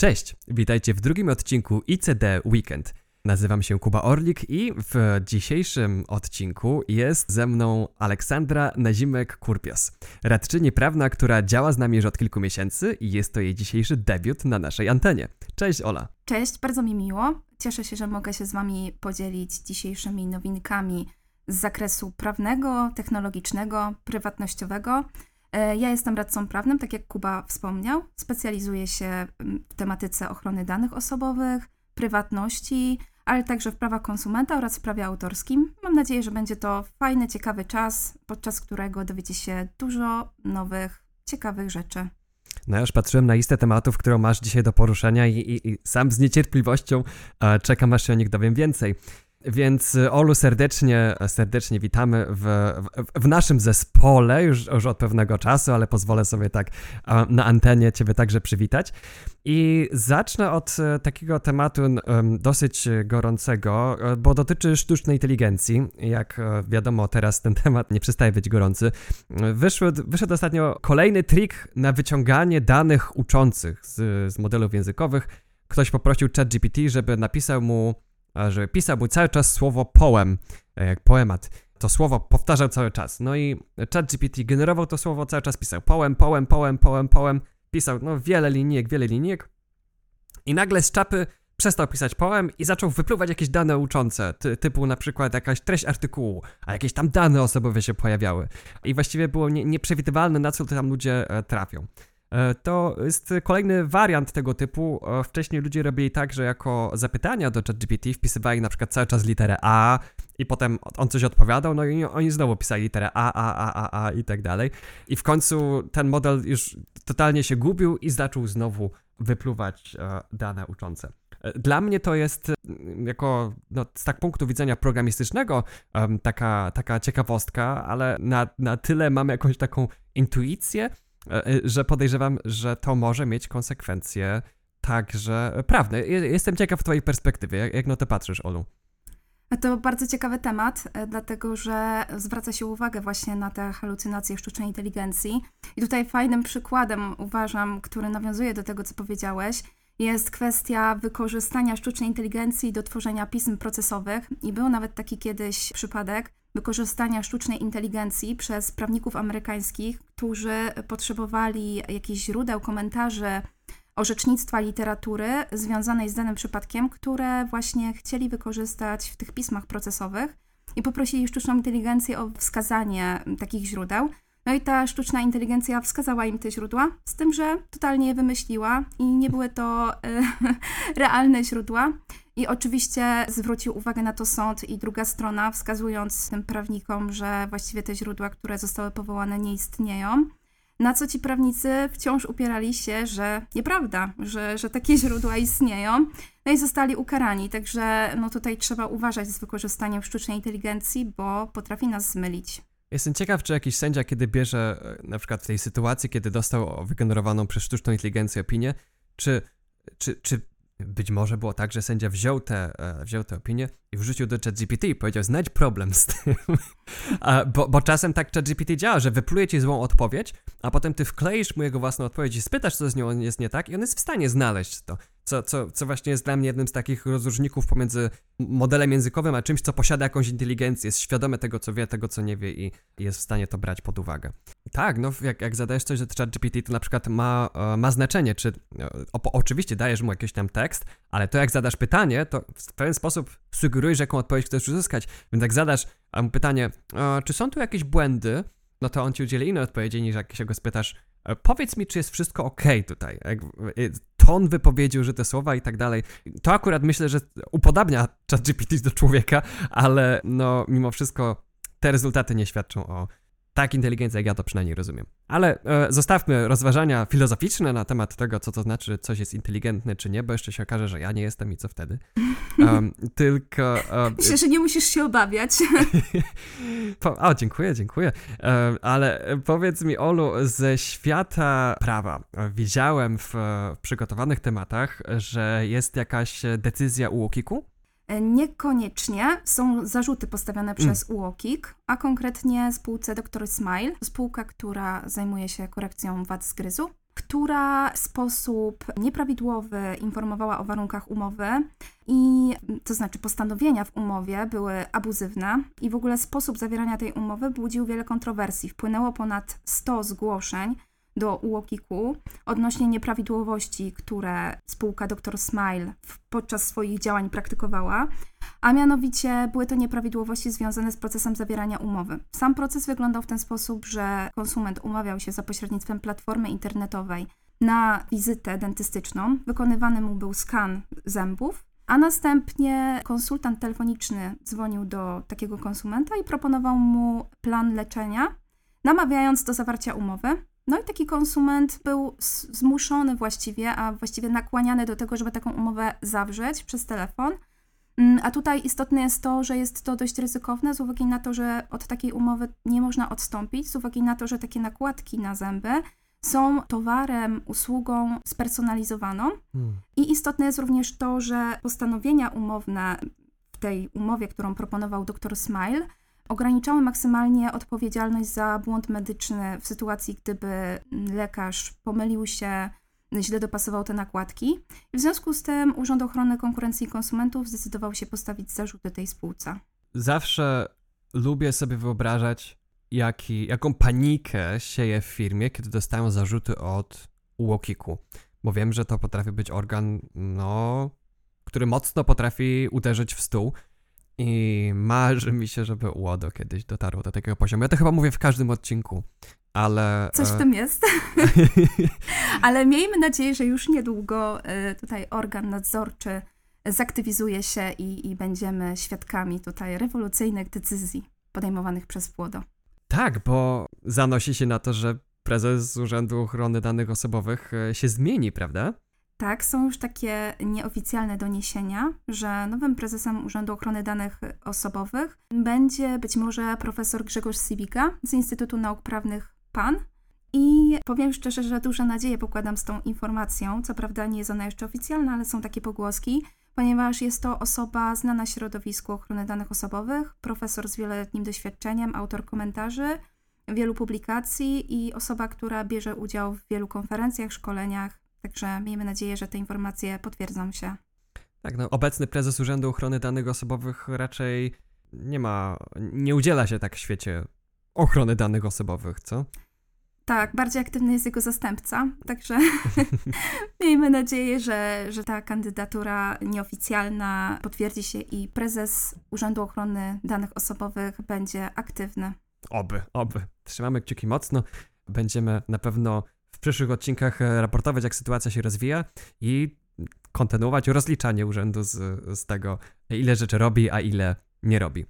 Cześć, witajcie w drugim odcinku ICD Weekend. Nazywam się Kuba Orlik i w dzisiejszym odcinku jest ze mną Aleksandra Nazimek-Kurpios, radczyni prawna, która działa z nami już od kilku miesięcy i jest to jej dzisiejszy debiut na naszej antenie. Cześć Ola. Cześć, bardzo mi miło. Cieszę się, że mogę się z Wami podzielić dzisiejszymi nowinkami z zakresu prawnego, technologicznego, prywatnościowego. E, ja jestem radcą prawnym, tak jak Kuba wspomniał. Specjalizuję się w tematyce ochrony danych osobowych, prywatności, ale także w prawach konsumenta oraz w prawie autorskim. Mam nadzieję, że będzie to fajny, ciekawy czas, podczas którego dowiecie się dużo nowych, ciekawych rzeczy. No ja już patrzyłem na listę tematów, którą masz dzisiaj do poruszenia i, i, i sam z niecierpliwością e, czekam, aż się o nich dowiem więcej. Więc y, Olu serdecznie, serdecznie witamy w, w, w, naszym zespole już, już od pewnego czasu, ale pozwolę sobie tak na antenie Ciebie także przywitać. I zacznę od e, takiego tematu dosyć gorącego, e, bo dotyczy sztucznej inteligencji. Jak e, wiadomo, teraz ten temat nie przestaje być gorący. Wyszedł, wyszedł ostatnio kolejny trik na wyciąganie danych uczących z, z modelów językowych. Ktoś poprosił ChatGPT, żeby napisał mu że pisał cały czas słowo poem, e, jak poemat. To słowo powtarzał cały czas. No i ChatGPT generował to słowo, cały czas pisał poem, poem, poem, poem, poem. Pisał no wiele linijek, wiele linijek. I nagle z czapy przestał pisać poem i zaczął wypluwać jakieś dane uczące, ty, typu na przykład jakaś treść artykułu, a jakieś tam dane osobowe się pojawiały. I właściwie było nie, nieprzewidywalne, na co tam ludzie e, trafią. E, to jest kolejny wariant tego typu. E, wcześniej ludzie robili tak, że jako zapytania do ChatGPT wpisywali na przykład cały czas literę A i potem on coś odpowiadał, no i oni znowu pisali literę A, A, A, A, A i tak dalej. I w końcu ten model już totalnie się gubił i zaczął znowu wypluwać e, dane uczące. Dla mnie to jest jako no, z tak punktu widzenia programistycznego taka, taka ciekawostka, ale na, na tyle mam jakąś taką intuicję, że podejrzewam, że to może mieć konsekwencje także prawne. Jestem ciekaw twojej perspektywy. Jak, jak na to patrzysz, Olu? To bardzo ciekawy temat, e, dlatego że zwraca się uwagę właśnie na te halucynacje sztucznej inteligencji. I tutaj fajnym przykładem, uważam, który nawiązuje do tego, co powiedziałeś, jest kwestia wykorzystania sztucznej inteligencji do tworzenia pism procesowych. I był nawet taki kiedyś przypadek, wykorzystania sztucznej inteligencji przez prawników amerykańskich, którzy potrzebowali jakichś źródeł, komentarzy, orzecznictwa literatury związanej z danym przypadkiem, które właśnie chcieli wykorzystać w tych pismach procesowych i poprosili sztuczną inteligencję o wskazanie takich źródeł. No i ta sztuczna inteligencja wskazała im te źródła, z tym, że totalnie je wymyśliła i nie były to e, realne źródła. I oczywiście zwrócił uwagę na to sąd i druga strona, wskazując tym prawnikom, że właściwie te źródła, które zostały powołane, nie istnieją. Na co ci prawnicy wciąż upierali się, że nieprawda, że, że takie źródła istnieją, no i zostali ukarani. Także no tutaj trzeba uważać z wykorzystaniem sztucznej inteligencji, bo potrafi nas zmylić. Jestem ciekaw, czy jakiś sędzia, kiedy bierze, e, na przykład w tej sytuacji, kiedy dostał wygenerowaną przez sztuczną inteligencję opinię, czy, czy, czy być może było tak, że sędzia wziął te, e, wziął te i wrzucił do ChatGPT i powiedział, znajdź problem z tym. a, bo, bo czasem tak ChatGPT działa, że wypluje ci złą odpowiedź, a potem ty wkleisz mu jego własną odpowiedź i spytasz, co z nią jest nie tak i on jest w stanie znaleźć to. Co, co, co właśnie jest dla mnie jednym z takich rozróżników pomiędzy modelem językowym, a czymś, co posiada jakąś inteligencję, jest świadome tego, co wie, tego, co nie wie i, jest w stanie to brać pod uwagę. Tak, no jak, jak zadajesz coś do ChatGPT, to na przykład ma, e, ma znaczenie, czy e, o, oczywiście dajesz mu jakiś tam tekst, ale to jak zadasz pytanie, to w pewien sposób sugerujesz, jaką odpowiedź chcesz uzyskać. Więc jak zadasz mu pytanie, czy są tu jakieś błędy, no to on ci udzieli innej odpowiedzi niż jak się go spytasz, e, powiedz mi, czy jest wszystko ok tutaj. Ton wypowiedział, że te słowa i tak dalej. To akurat myślę, że upodabnia ChatGPT do człowieka, ale no mimo wszystko te rezultaty nie świadczą o tak inteligencja, jak ja to przynajmniej rozumiem. Ale e, zostawmy rozważania filozoficzne na temat tego, co to znaczy, że coś jest inteligentne czy nie, bo jeszcze się okaże, że ja nie jestem i co wtedy. Um, tylko... Um, Myślę, że nie musisz się obawiać. po, o, dziękuję, dziękuję. Um, ale powiedz mi, Olu, ze świata prawa widziałem w, w przygotowanych tematach, że jest jakaś decyzja u UOKiK-u? Niekoniecznie są zarzuty postawione mm. przez UOKiK, a konkretnie spółce Dr. Smile, spółka, która zajmuje się korekcją wad z gryzu. która w sposób nieprawidłowy informowała o warunkach umowy i to znaczy postanowienia w umowie były abuzywne i w ogóle sposób zawierania tej umowy budził wiele kontrowersji. Wpłynęło ponad 100 zgłoszeń do UOKiK-u odnośnie nieprawidłowości, które spółka Dr. Smile podczas swoich działań praktykowała, a mianowicie były to nieprawidłowości związane z procesem zawierania umowy. Sam proces wyglądał w ten sposób, że konsument umawiał się za pośrednictwem platformy internetowej na wizytę dentystyczną, wykonywany mu był skan zębów, a następnie konsultant telefoniczny dzwonił do takiego konsumenta i proponował mu plan leczenia, namawiając do zawarcia umowy. No i taki konsument był zmuszony właściwie, a właściwie nakłaniany do tego, żeby taką umowę zawrzeć przez telefon. Mm, a tutaj istotne jest to, że jest to dość ryzykowne z uwagi na to, że od takiej umowy nie można odstąpić, z uwagi na to, że takie nakładki na zęby są towarem, usługą spersonalizowaną. Hmm. I istotne jest również to, że postanowienia umowne w tej umowie, którą proponował dr Smile, ograniczały maksymalnie odpowiedzialność za błąd medyczny w sytuacji, gdyby lekarz pomylił się, źle dopasował te nakładki. w związku z tym Urząd Ochrony Konkurencji i Konsumentów zdecydował się postawić zarzuty tej spółce. Zawsze lubię sobie wyobrażać, jaki, jaką panikę sieje w firmie, kiedy dostają zarzuty od UOKiK-u. Bo wiem, że to potrafi być organ, no, który mocno potrafi uderzyć w stół. I marzy mi się, żeby UODO kiedyś dotarło do takiego poziomu. Ja to chyba mówię w każdym odcinku, ale... Coś w e, tym jest. ale miejmy nadzieję, że już niedługo e, tutaj organ nadzorczy zaktywizuje się i, i będziemy świadkami tutaj rewolucyjnych decyzji podejmowanych przez WODO. Tak, bo zanosi się na to, że prezes Urzędu Ochrony Danych Osobowych e, się zmieni, prawda? Tak, są już takie nieoficjalne doniesienia, że nowym prezesem Urzędu Ochrony Danych Osobowych będzie być może profesor Grzegorz Sibika z Instytutu Nauk Prawnych PAN. I powiem szczerze, że duże nadzieje pokładam z tą informacją. Co prawda nie jest ona jeszcze oficjalna, ale są takie pogłoski, ponieważ jest to osoba znana środowisku ochrony danych osobowych, profesor z wieloletnim doświadczeniem, autor komentarzy, wielu publikacji i osoba, która bierze udział w wielu konferencjach, szkoleniach. Także miejmy nadzieję, że te informacje potwierdzą się. Tak, no, obecny prezes Urzędu Ochrony Danych Osobowych raczej nie ma, nie udziela się tak w świecie ochrony danych osobowych, co? Tak, bardziej aktywny jest jego zastępca, także miejmy nadzieję, że, że ta kandydatura nieoficjalna potwierdzi się i prezes Urzędu Ochrony Danych Osobowych będzie aktywny. Oby, oby. Trzymamy kciuki mocno. Będziemy na pewno w przyszłych odcinkach raportować, jak sytuacja się rozwija i kontynuować rozliczanie urzędu z, z tego, ile rzeczy robi, a ile nie robi.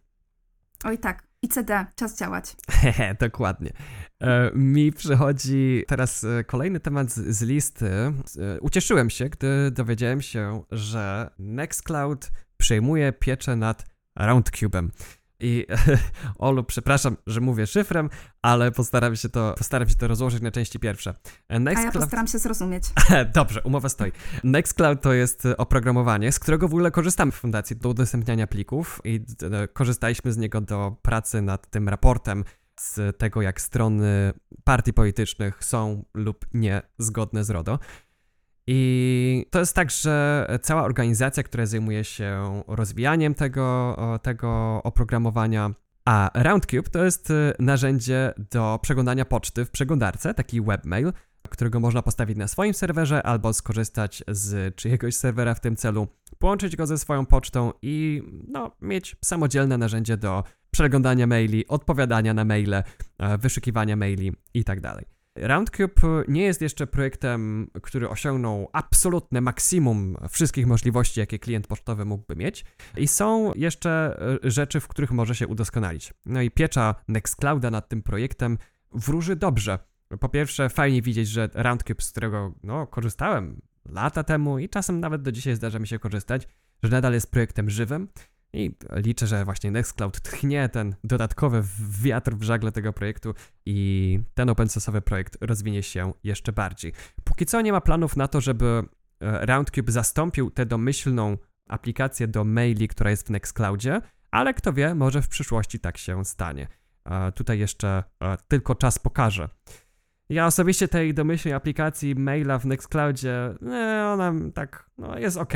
Oj tak, ICD, czas działać. Dokładnie. E, mi przychodzi teraz e, kolejny temat z, z listy. E, ucieszyłem się, gdy dowiedziałem się, że Nextcloud przejmuje pieczę nad RoundCube'em. I Olu, przepraszam, że mówię szyfrem, ale postaram się to, postaram się to rozłożyć na części pierwsze. Nextcloud... A ja postaram się zrozumieć. Dobrze, umowa stoi. Nextcloud to jest oprogramowanie, z którego w ogóle korzystamy w fundacji do udostępniania plików i korzystaliśmy z niego do pracy nad tym raportem z tego, jak strony partii politycznych są lub nie zgodne z RODO. I to jest tak, że cała organizacja, która zajmuje się rozwijaniem tego, tego oprogramowania, a RoundCube to jest y, narzędzie do przeglądania poczty w przeglądarce, taki webmail, którego można postawić na swoim serwerze albo skorzystać z czyjegoś serwera w tym celu, połączyć go ze swoją pocztą i no, mieć samodzielne narzędzie do przeglądania maili, odpowiadania na maile, e, wyszukiwania maili itd. Roundcube nie jest jeszcze projektem, który osiągnął absolutne maksimum wszystkich możliwości, jakie klient pocztowy mógłby mieć, i są jeszcze e, rzeczy, w których może się udoskonalić. No i piecza Nextclouda nad tym projektem wróży dobrze. Po pierwsze, fajnie widzieć, że Roundcube, z którego no, korzystałem lata temu i czasem nawet do dzisiaj zdarza mi się korzystać, że nadal jest projektem żywym i liczę, że właśnie Nextcloud tchnie ten dodatkowy wiatr w żagle tego projektu i ten open source'owy projekt rozwinie się jeszcze bardziej. Póki co nie ma planów na to, żeby e, Roundcube zastąpił tę domyślną aplikację do maili, która jest w Nextcloudzie, ale kto wie, może w przyszłości tak się stanie. Tutaj jeszcze e, tylko czas pokaże. Ja osobiście tej domyślnej aplikacji maila w Nextcloudzie, nie, ona tak, no jest ok.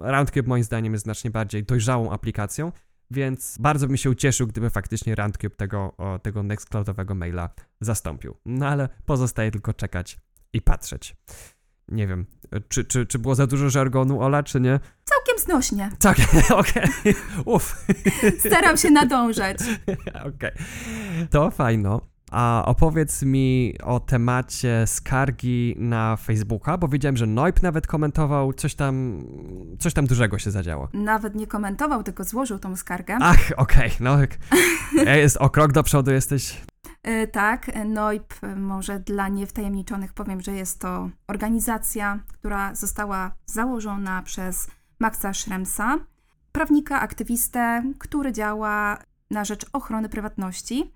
Roundcube moim zdaniem jest znacznie bardziej dojrzałą aplikacją, więc bardzo bym się ucieszył, gdyby faktycznie Roundcube tego, tego Nextcloudowego maila zastąpił. No ale pozostaje tylko czekać i patrzeć. Nie wiem, czy, czy, czy było za dużo żargonu, Ola, czy nie? Całkiem znośnie. Tak, okej, uff. Staram się nadążać. Okej, okay. to fajno. A opowiedz mi o temacie skargi na Facebooka, bo wiedziałem, że Noip nawet komentował, coś tam, coś tam dużego się zadziało. Nawet nie komentował, tylko złożył tą skargę. Ach, okej, okay, no jest o krok do przodu jesteś. Yy, tak, Noip, może dla niewtajemniczonych powiem, że jest to organizacja, która została założona przez Maxa Schremsa, prawnika, aktywistę, który działa na rzecz ochrony prywatności.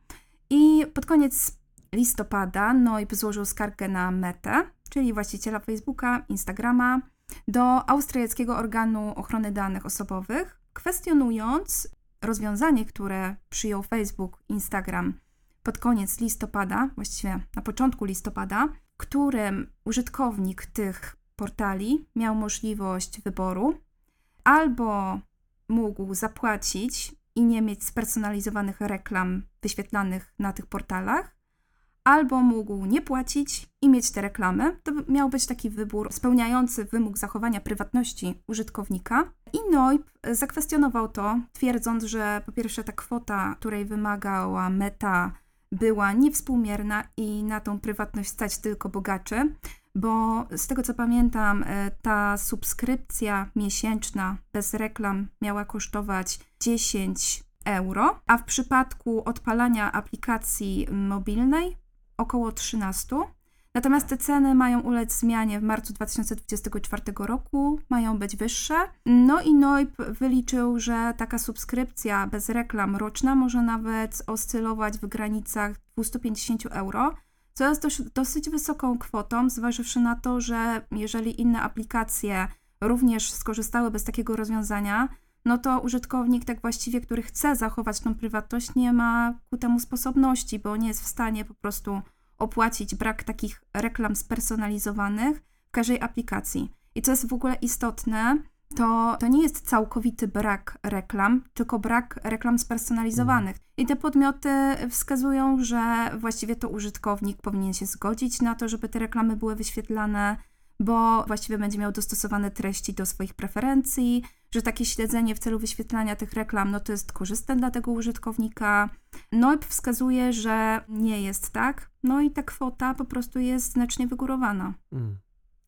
I pod koniec listopada Noip złożył skargę na Metę, czyli właściciela Facebooka, Instagrama, do austriackiego organu ochrony danych osobowych, kwestionując rozwiązanie, które przyjął Facebook, Instagram pod koniec listopada, właściwie na początku listopada, którym użytkownik tych portali miał możliwość wyboru albo mógł zapłacić i nie mieć spersonalizowanych reklam wyświetlanych na tych portalach, albo mógł nie płacić i mieć te reklamy. To miał być taki wybór spełniający wymóg zachowania prywatności użytkownika. I Noip zakwestionował to, twierdząc, że po pierwsze ta kwota, której wymagała Meta, była niewspółmierna i na tą prywatność stać tylko bogaczy, bo z tego co pamiętam, e, ta subskrypcja miesięczna bez reklam miała kosztować 10 euro, a w przypadku odpalania aplikacji mobilnej około 13. Natomiast te ceny mają ulec zmianie w marcu 2024 roku, mają być wyższe. No i Noip wyliczył, że taka subskrypcja bez reklam roczna może nawet oscylować w granicach 250 euro co jest dość, dosyć wysoką kwotą, zważywszy na to, że jeżeli inne aplikacje również skorzystałyby z takiego rozwiązania, no to użytkownik, tak właściwie, który chce zachować tą prywatność, nie ma ku temu sposobności, bo nie jest w stanie po prostu opłacić brak takich reklam spersonalizowanych w każdej aplikacji. I co jest w ogóle istotne, to, to nie jest całkowity brak reklam, tylko brak reklam spersonalizowanych. I te podmioty wskazują, że właściwie to użytkownik powinien się zgodzić na to, żeby te reklamy były wyświetlane, bo właściwie będzie miał dostosowane treści do swoich preferencji, że takie śledzenie w celu wyświetlania tych reklam, no to jest korzystne dla tego użytkownika. NOIP wskazuje, że nie jest tak, no i ta kwota po prostu jest znacznie wygórowana. Mm.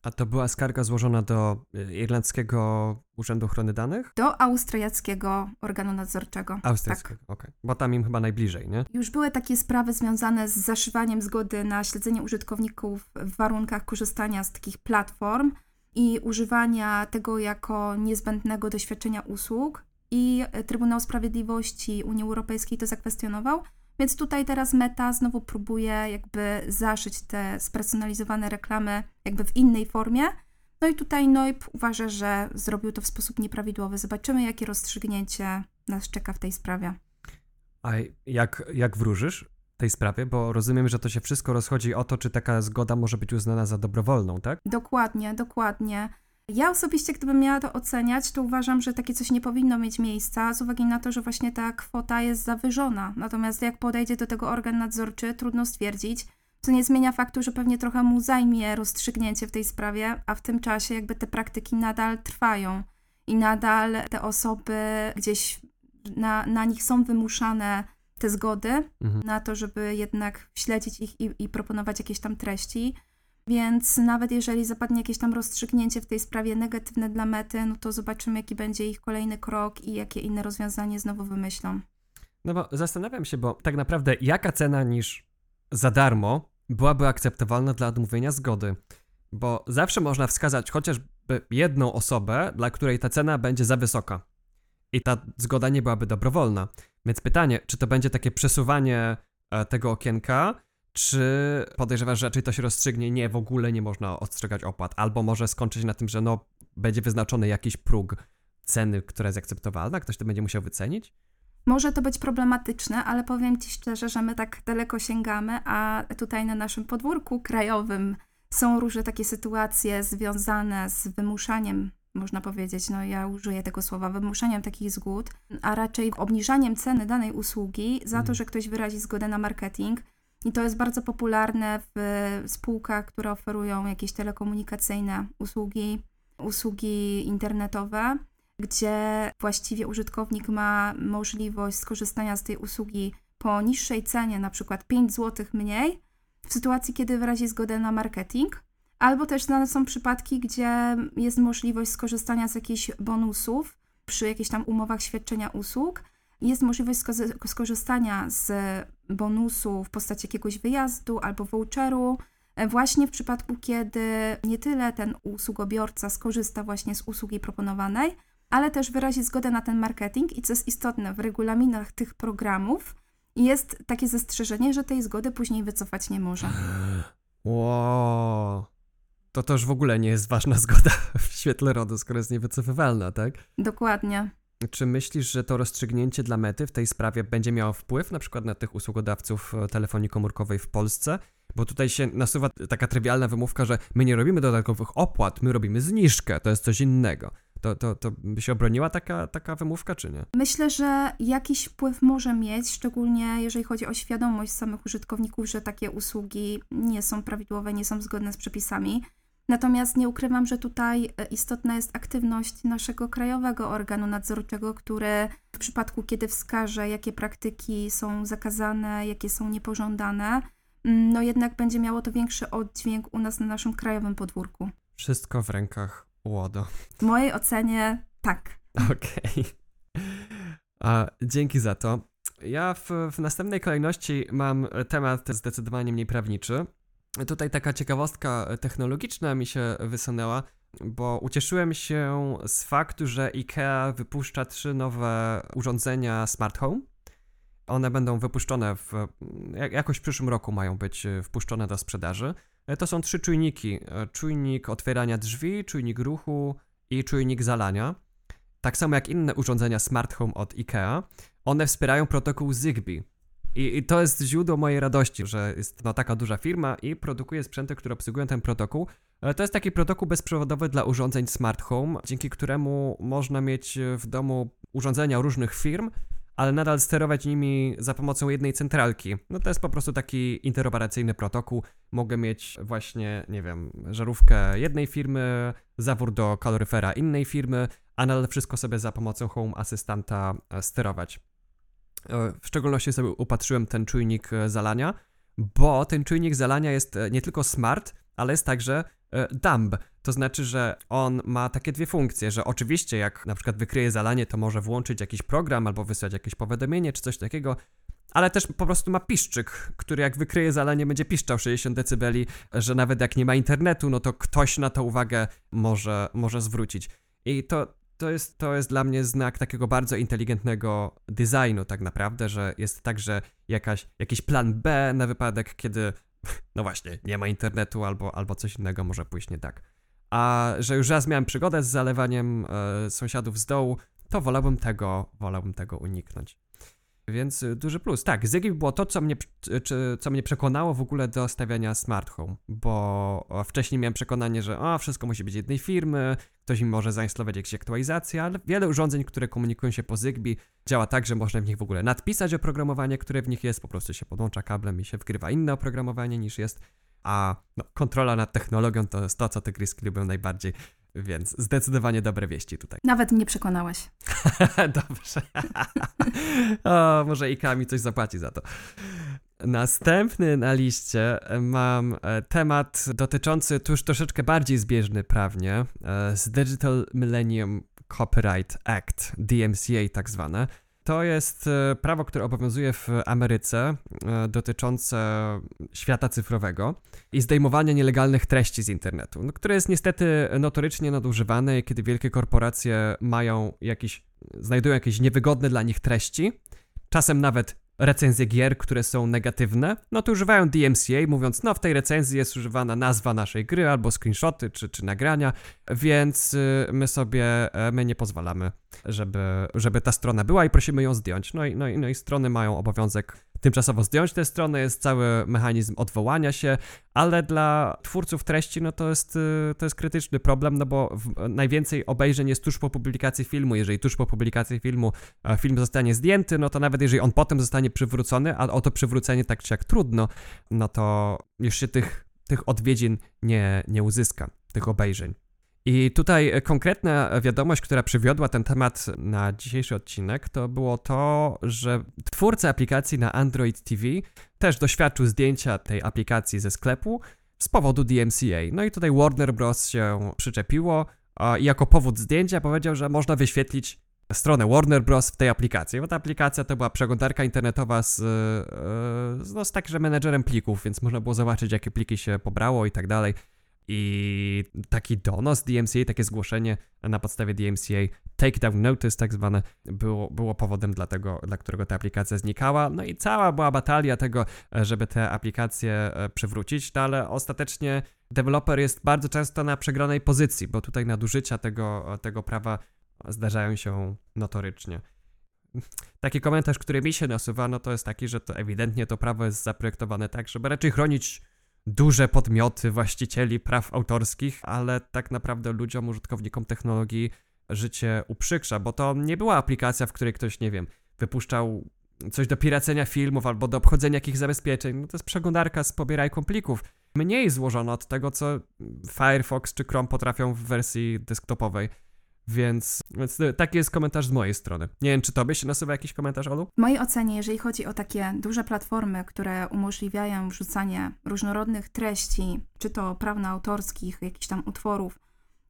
A to była skarga złożona do y, Irlandzkiego Urzędu Ochrony Danych? Do austriackiego organu nadzorczego. Austriackiego, tak. okej. Okay. Bo tam im chyba najbliżej, nie? Już były takie sprawy związane z zaszywaniem zgody na śledzenie użytkowników w warunkach korzystania z takich platform i używania tego jako niezbędnego doświadczenia usług. I Trybunał Sprawiedliwości Unii Europejskiej to zakwestionował. Więc tutaj teraz Meta znowu próbuje jakby zaszyć te spersonalizowane reklamy jakby w innej formie. No i tutaj Noip uważa, że zrobił to w sposób nieprawidłowy. Zobaczymy, jakie rozstrzygnięcie nas czeka w tej sprawie. A jak, jak wróżysz tej sprawie? Bo rozumiem, że to się wszystko rozchodzi o to, czy taka zgoda może być uznana za dobrowolną, tak? Dokładnie, dokładnie. Ja osobiście, gdybym miała to oceniać, to uważam, że takie coś nie powinno mieć miejsca z uwagi na to, że właśnie ta kwota jest zawyżona. Natomiast jak podejdzie do tego organ nadzorczy, trudno stwierdzić, co nie zmienia faktu, że pewnie trochę mu zajmie rozstrzygnięcie w tej sprawie, a w tym czasie jakby te praktyki nadal trwają i nadal te osoby gdzieś na, na nich są wymuszane te zgody mhm. na to, żeby jednak śledzić ich i, i proponować jakieś tam treści. Więc nawet jeżeli zapadnie jakieś tam rozstrzygnięcie w tej sprawie negatywne dla mety, no to zobaczymy, jaki będzie ich kolejny krok i jakie inne rozwiązanie znowu wymyślą. No bo zastanawiam się, bo tak naprawdę jaka cena niż za darmo byłaby akceptowalna dla odmówienia zgody? Bo zawsze można wskazać chociażby jedną osobę, dla której ta cena będzie za wysoka i ta zgoda nie byłaby dobrowolna. Więc pytanie, czy to będzie takie przesuwanie e, tego okienka, czy podejrzewasz, że raczej to się rozstrzygnie, nie, w ogóle nie można ostrzegać opłat, albo może skończyć na tym, że no, będzie wyznaczony jakiś próg ceny, która jest akceptowalna, ktoś to będzie musiał wycenić? Może to być problematyczne, ale powiem Ci szczerze, że my tak daleko sięgamy, a tutaj na naszym podwórku krajowym są różne takie sytuacje związane z wymuszaniem, można powiedzieć, no ja użyję tego słowa, wymuszaniem takich zgód, a raczej obniżaniem ceny danej usługi za to, Mhm. że ktoś wyrazi zgodę na marketing. I to jest bardzo popularne w spółkach, które oferują jakieś telekomunikacyjne usługi, usługi internetowe, gdzie właściwie użytkownik ma możliwość skorzystania z tej usługi po niższej cenie, na przykład 5 zł mniej, w sytuacji, kiedy wyrazi zgodę na marketing. Albo też znane są przypadki, gdzie jest możliwość skorzystania z jakichś bonusów przy jakichś tam umowach świadczenia usług. Jest możliwość sko- skorzystania z bonusu w postaci jakiegoś wyjazdu albo voucheru, e, właśnie w przypadku, kiedy nie tyle ten usługobiorca skorzysta właśnie z usługi proponowanej, ale też wyrazi zgodę na ten marketing i co jest istotne, w regulaminach tych programów jest takie zastrzeżenie, że tej zgody później wycofać nie może. Wow. To już w ogóle nie jest ważna zgoda w świetle RODO, skoro jest niewycofywalna, tak? Dokładnie. Czy myślisz, że to rozstrzygnięcie dla mety w tej sprawie będzie miało wpływ na przykład na tych usługodawców e, telefonii komórkowej w Polsce? Bo tutaj się nasuwa taka trywialna wymówka, że my nie robimy dodatkowych opłat, my robimy zniżkę, to jest coś innego. To, to, to by się obroniła taka, taka wymówka, czy nie? Myślę, że jakiś wpływ może mieć, szczególnie jeżeli chodzi o świadomość samych użytkowników, że takie usługi nie są prawidłowe, nie są zgodne z przepisami. Natomiast nie ukrywam, że tutaj e, istotna jest aktywność naszego krajowego organu nadzorczego, który w przypadku, kiedy wskaże, jakie praktyki są zakazane, jakie są niepożądane, mm, no jednak będzie miało to większy oddźwięk u nas na naszym krajowym podwórku. Wszystko w rękach łodo. W mojej ocenie tak. Okej. A Dzięki za to. Ja w, w następnej kolejności mam temat zdecydowanie mniej prawniczy. Tutaj taka ciekawostka technologiczna mi się wysunęła, bo ucieszyłem się z faktu, że IKEA wypuszcza trzy nowe urządzenia Smart Home. One będą wypuszczone w, jak- jakoś w przyszłym roku mają być e, wpuszczone do sprzedaży. E, To są trzy czujniki. E, Czujnik otwierania drzwi, czujnik ruchu i czujnik zalania. Tak samo jak inne urządzenia Smart Home od IKEA, one wspierają protokół Zigbee. I, I to jest źródło mojej radości, że jest no, taka duża firma i produkuje sprzęty, które obsługują ten protokół. To jest taki protokół bezprzewodowy dla urządzeń Smart Home, dzięki któremu można mieć w domu urządzenia różnych firm, ale nadal sterować nimi za pomocą jednej centralki. No to jest po prostu taki interoperacyjny protokół. Mogę mieć właśnie, nie wiem, żarówkę jednej firmy, zawór do kaloryfera innej firmy, a nadal wszystko sobie za pomocą Home Assistanta e, sterować. E, W szczególności sobie upatrzyłem ten czujnik e, zalania, bo ten czujnik zalania jest e, nie tylko smart, ale jest także dumb. To znaczy, że on ma takie dwie funkcje, że oczywiście jak na przykład wykryje zalanie, to może włączyć jakiś program albo wysłać jakieś powiadomienie czy coś takiego, ale też po prostu ma piszczyk, który jak wykryje zalanie będzie piszczał 60 decybeli, że nawet jak nie ma internetu, no to ktoś na to uwagę może, może zwrócić. I to, to, jest, to jest dla mnie znak takiego bardzo inteligentnego designu tak naprawdę, że jest także jakaś, jakiś plan B na wypadek, kiedy no właśnie, nie ma internetu albo, albo coś innego może pójść nie tak. A że już raz miałem przygodę z zalewaniem e, sąsiadów z dołu, to wolałbym tego, wolałbym tego uniknąć. Więc y, duży plus. Tak, Zigbee było to, co mnie, czy- co mnie przekonało w ogóle do stawiania smart home, bo wcześniej miałem przekonanie, że o, wszystko musi być jednej firmy, ktoś mi może zainstalować jakieś aktualizacje, ale wiele urządzeń, które komunikują się po Zigbee, działa tak, że można w nich w ogóle nadpisać oprogramowanie, które w nich jest, po prostu się podłącza kablem i się wgrywa inne oprogramowanie niż jest, a no, kontrola nad technologią to jest to, co te gryski lubią najbardziej, więc zdecydowanie dobre wieści tutaj. Nawet mnie przekonałeś. Dobrze. o, może IKEA mi coś zapłaci za to. Następny na liście mam e, temat dotyczący tuż troszeczkę bardziej zbieżny prawnie e, z Digital Millennium Copyright Act, DMCA tak zwane. To jest e, prawo, które obowiązuje w Ameryce e, dotyczące świata cyfrowego i zdejmowania nielegalnych treści z internetu, no, które jest niestety notorycznie nadużywane, kiedy wielkie korporacje mają jakieś, znajdują jakieś niewygodne dla nich treści, czasem nawet recenzje gier, które są negatywne, no to używają DMCA, mówiąc, no w tej recenzji jest używana nazwa naszej gry, albo screenshoty, czy, czy nagrania, więc y, my sobie, e, my nie pozwalamy, żeby, żeby ta strona była i prosimy ją zdjąć. No i, no i, no i strony mają obowiązek tymczasowo zdjąć tę stronę, jest cały mechanizm odwołania się, ale dla twórców treści no to jest, y, to jest krytyczny problem, no bo najwięcej obejrzeń jest tuż po publikacji filmu. Jeżeli tuż po publikacji filmu e, film zostanie zdjęty, no to nawet jeżeli on potem zostanie przywrócony, a o to przywrócenie tak czy jak trudno, no to już się tych, tych odwiedzin nie, nie uzyska, tych obejrzeń. I tutaj e, konkretna wiadomość, która przywiodła ten temat na dzisiejszy odcinek, to było to, że twórca aplikacji na Android TV też doświadczył zdjęcia tej aplikacji ze sklepu z powodu DMCA. No i tutaj Warner Bros. się przyczepiło i jako powód zdjęcia powiedział, że można wyświetlić stronę Warner Bros. w tej aplikacji, bo ta aplikacja to była przeglądarka internetowa z, e, no, z także menedżerem plików, więc można było zobaczyć, jakie pliki się pobrało i tak dalej. I taki donos DMCA, takie zgłoszenie na podstawie DMCA, takedown notice tak zwane, było, było powodem dla, tego, dla którego ta aplikacja znikała. No i cała była batalia tego, żeby tę aplikację e, przywrócić, no ale ostatecznie deweloper jest bardzo często na przegranej pozycji, bo tutaj nadużycia tego, tego prawa zdarzają się notorycznie. Taki komentarz, który mi się nasuwa, no to jest taki, że to ewidentnie to prawo jest zaprojektowane tak, żeby raczej chronić duże podmioty właścicieli praw autorskich, ale tak naprawdę ludziom, użytkownikom technologii życie uprzykrza, bo to nie była aplikacja, w której ktoś, nie wiem, wypuszczał coś do piracenia filmów albo do obchodzenia jakichś zabezpieczeń. No to jest przeglądarka z pobierajką plików. Mniej złożona od tego, co Firefox czy Chrome potrafią w wersji desktopowej. Więc, więc taki jest komentarz z mojej strony. Nie wiem, czy tobie się nasuwa jakiś komentarz, Olu? W mojej ocenie, jeżeli chodzi o takie duże platformy, które umożliwiają wrzucanie różnorodnych treści, czy to prawno-autorskich, jakichś tam utworów,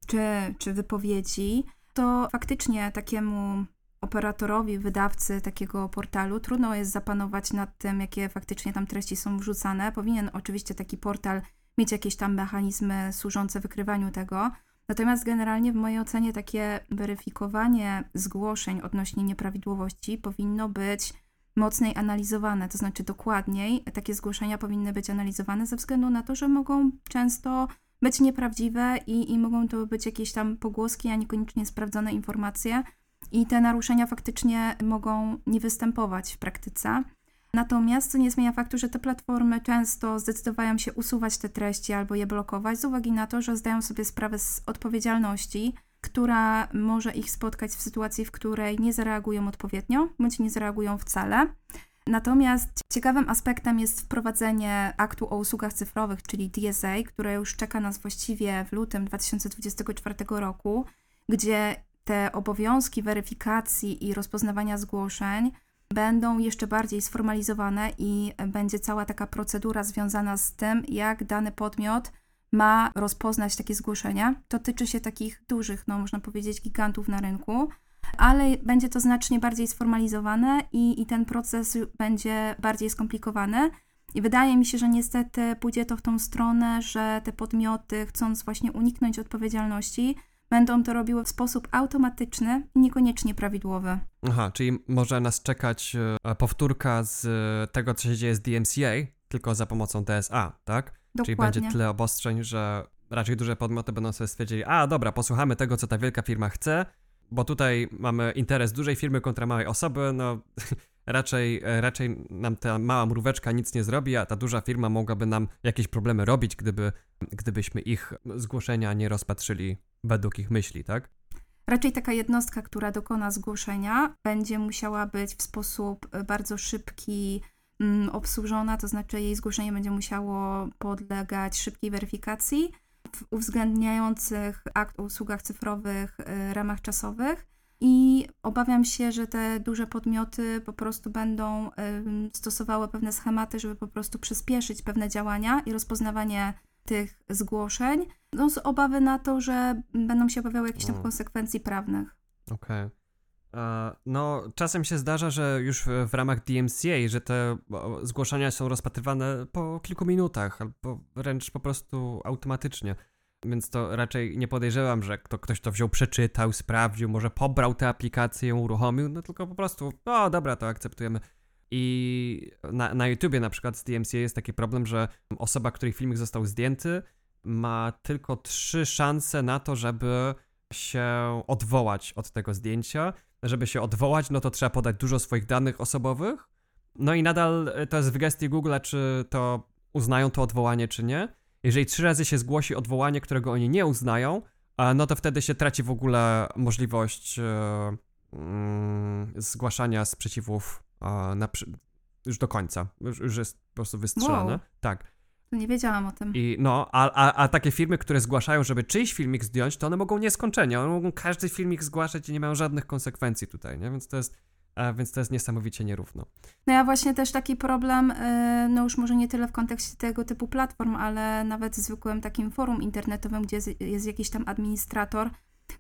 czy, czy wypowiedzi, to faktycznie takiemu operatorowi, wydawcy takiego portalu trudno jest zapanować nad tym, jakie faktycznie tam treści są wrzucane. Powinien oczywiście taki portal mieć jakieś tam mechanizmy służące wykrywaniu tego, Natomiast generalnie w mojej ocenie takie weryfikowanie zgłoszeń odnośnie nieprawidłowości powinno być mocniej analizowane, to znaczy dokładniej takie zgłoszenia powinny być analizowane ze względu na to, że mogą często być nieprawdziwe i, i mogą to być jakieś tam pogłoski, a niekoniecznie sprawdzone informacje i te naruszenia faktycznie mogą nie występować w praktyce. Natomiast to nie zmienia faktu, że te platformy często zdecydowają się usuwać te treści albo je blokować z uwagi na to, że zdają sobie sprawę z odpowiedzialności, która może ich spotkać w sytuacji, w której nie zareagują odpowiednio bądź nie zareagują wcale. Natomiast ciekawym aspektem jest wprowadzenie aktu o usługach cyfrowych, czyli DSA, które już czeka nas właściwie w lutym 2024 roku, gdzie te obowiązki weryfikacji i rozpoznawania zgłoszeń będą jeszcze bardziej sformalizowane i będzie cała taka procedura związana z tym, jak dany podmiot ma rozpoznać takie zgłoszenia. To tyczy się takich dużych, no można powiedzieć, gigantów na rynku, ale będzie to znacznie bardziej sformalizowane i, i ten proces będzie bardziej skomplikowany. I wydaje mi się, że niestety pójdzie to w tą stronę, że te podmioty, chcąc właśnie uniknąć odpowiedzialności, będą to robiły w sposób automatyczny i niekoniecznie prawidłowy. Aha, czyli może nas czekać e, powtórka z e, tego, co się dzieje z DMCA, tylko za pomocą DSA, tak? Dokładnie. Czyli będzie tyle obostrzeń, że raczej duże podmioty będą sobie stwierdzili, a dobra, posłuchamy tego, co ta wielka firma chce, bo tutaj mamy interes dużej firmy kontra małej osoby, no raczej, e, raczej nam ta mała mróweczka nic nie zrobi, a ta duża firma mogłaby nam jakieś problemy robić, gdyby, gdybyśmy ich zgłoszenia nie rozpatrzyli według ich myśli, tak? Raczej taka jednostka, która dokona zgłoszenia, będzie musiała być w sposób e, bardzo szybki mm, obsłużona, to znaczy jej zgłoszenie będzie musiało podlegać szybkiej weryfikacji w uwzględniających akt o usługach cyfrowych e, ramach czasowych. I obawiam się, że te duże podmioty po prostu będą stosowały pewne schematy, żeby po prostu przyspieszyć pewne działania i rozpoznawanie tych zgłoszeń, no z obawy na to, że będą się obawiały jakichś tam no. konsekwencji prawnych. Okej. Okay. No, czasem się zdarza, że już w, w, ramach DMCA, że te zgłoszenia są rozpatrywane po kilku minutach, albo wręcz po prostu automatycznie. Więc to raczej nie podejrzewam, że kto, ktoś to wziął, przeczytał, sprawdził, może pobrał tę aplikację, ją uruchomił, no tylko po prostu, o dobra, to akceptujemy. I na, na YouTubie na przykład z DMCA jest taki problem, że osoba, której filmik został zdjęty, ma tylko trzy szanse na to, żeby się odwołać od tego zdjęcia. Żeby się odwołać, no to trzeba podać dużo swoich danych osobowych. No i nadal to jest w gestii Google, czy to uznają to odwołanie, czy nie. Jeżeli trzy razy się zgłosi odwołanie, którego oni nie uznają, no to wtedy się traci w ogóle możliwość e, mm, zgłaszania sprzeciwów na, już do końca. Już, już jest po prostu wystrzelane. Wow. Tak. Nie wiedziałam o tym. I no, a, a, a takie firmy, które zgłaszają, żeby czyjś filmik zdjąć, to one mogą nieskończenie. One mogą każdy filmik zgłaszać i nie mają żadnych konsekwencji tutaj, nie? Więc to jest, więc to jest niesamowicie nierówno. No ja właśnie też taki problem, y, no już może nie tyle w kontekście tego typu platform, ale nawet zwykłym takim forum internetowym, gdzie jest jakiś tam administrator,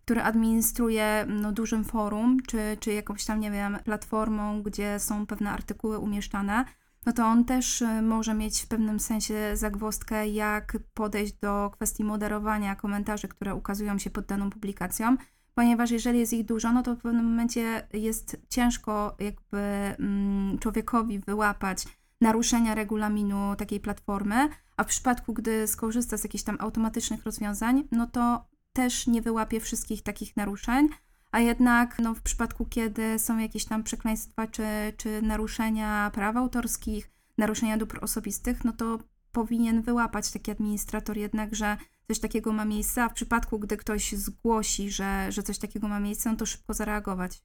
który administruje no, dużym forum, czy, czy jakąś tam, nie wiem, platformą, gdzie są pewne artykuły umieszczane, no to on też y, może mieć w pewnym sensie zagwozdkę, jak podejść do kwestii moderowania komentarzy, które ukazują się pod daną publikacją, ponieważ jeżeli jest ich dużo, no to w pewnym momencie jest ciężko jakby mm, człowiekowi wyłapać naruszenia regulaminu takiej platformy, a w przypadku, gdy skorzysta z jakichś tam automatycznych rozwiązań, no to też nie wyłapie wszystkich takich naruszeń, a jednak no, w przypadku, kiedy są jakieś tam przekleństwa czy, czy naruszenia praw autorskich, naruszenia dóbr osobistych, no to powinien wyłapać taki administrator jednak, że coś takiego ma miejsce, a w przypadku, gdy ktoś zgłosi, że, że coś takiego ma miejsce, no to szybko zareagować.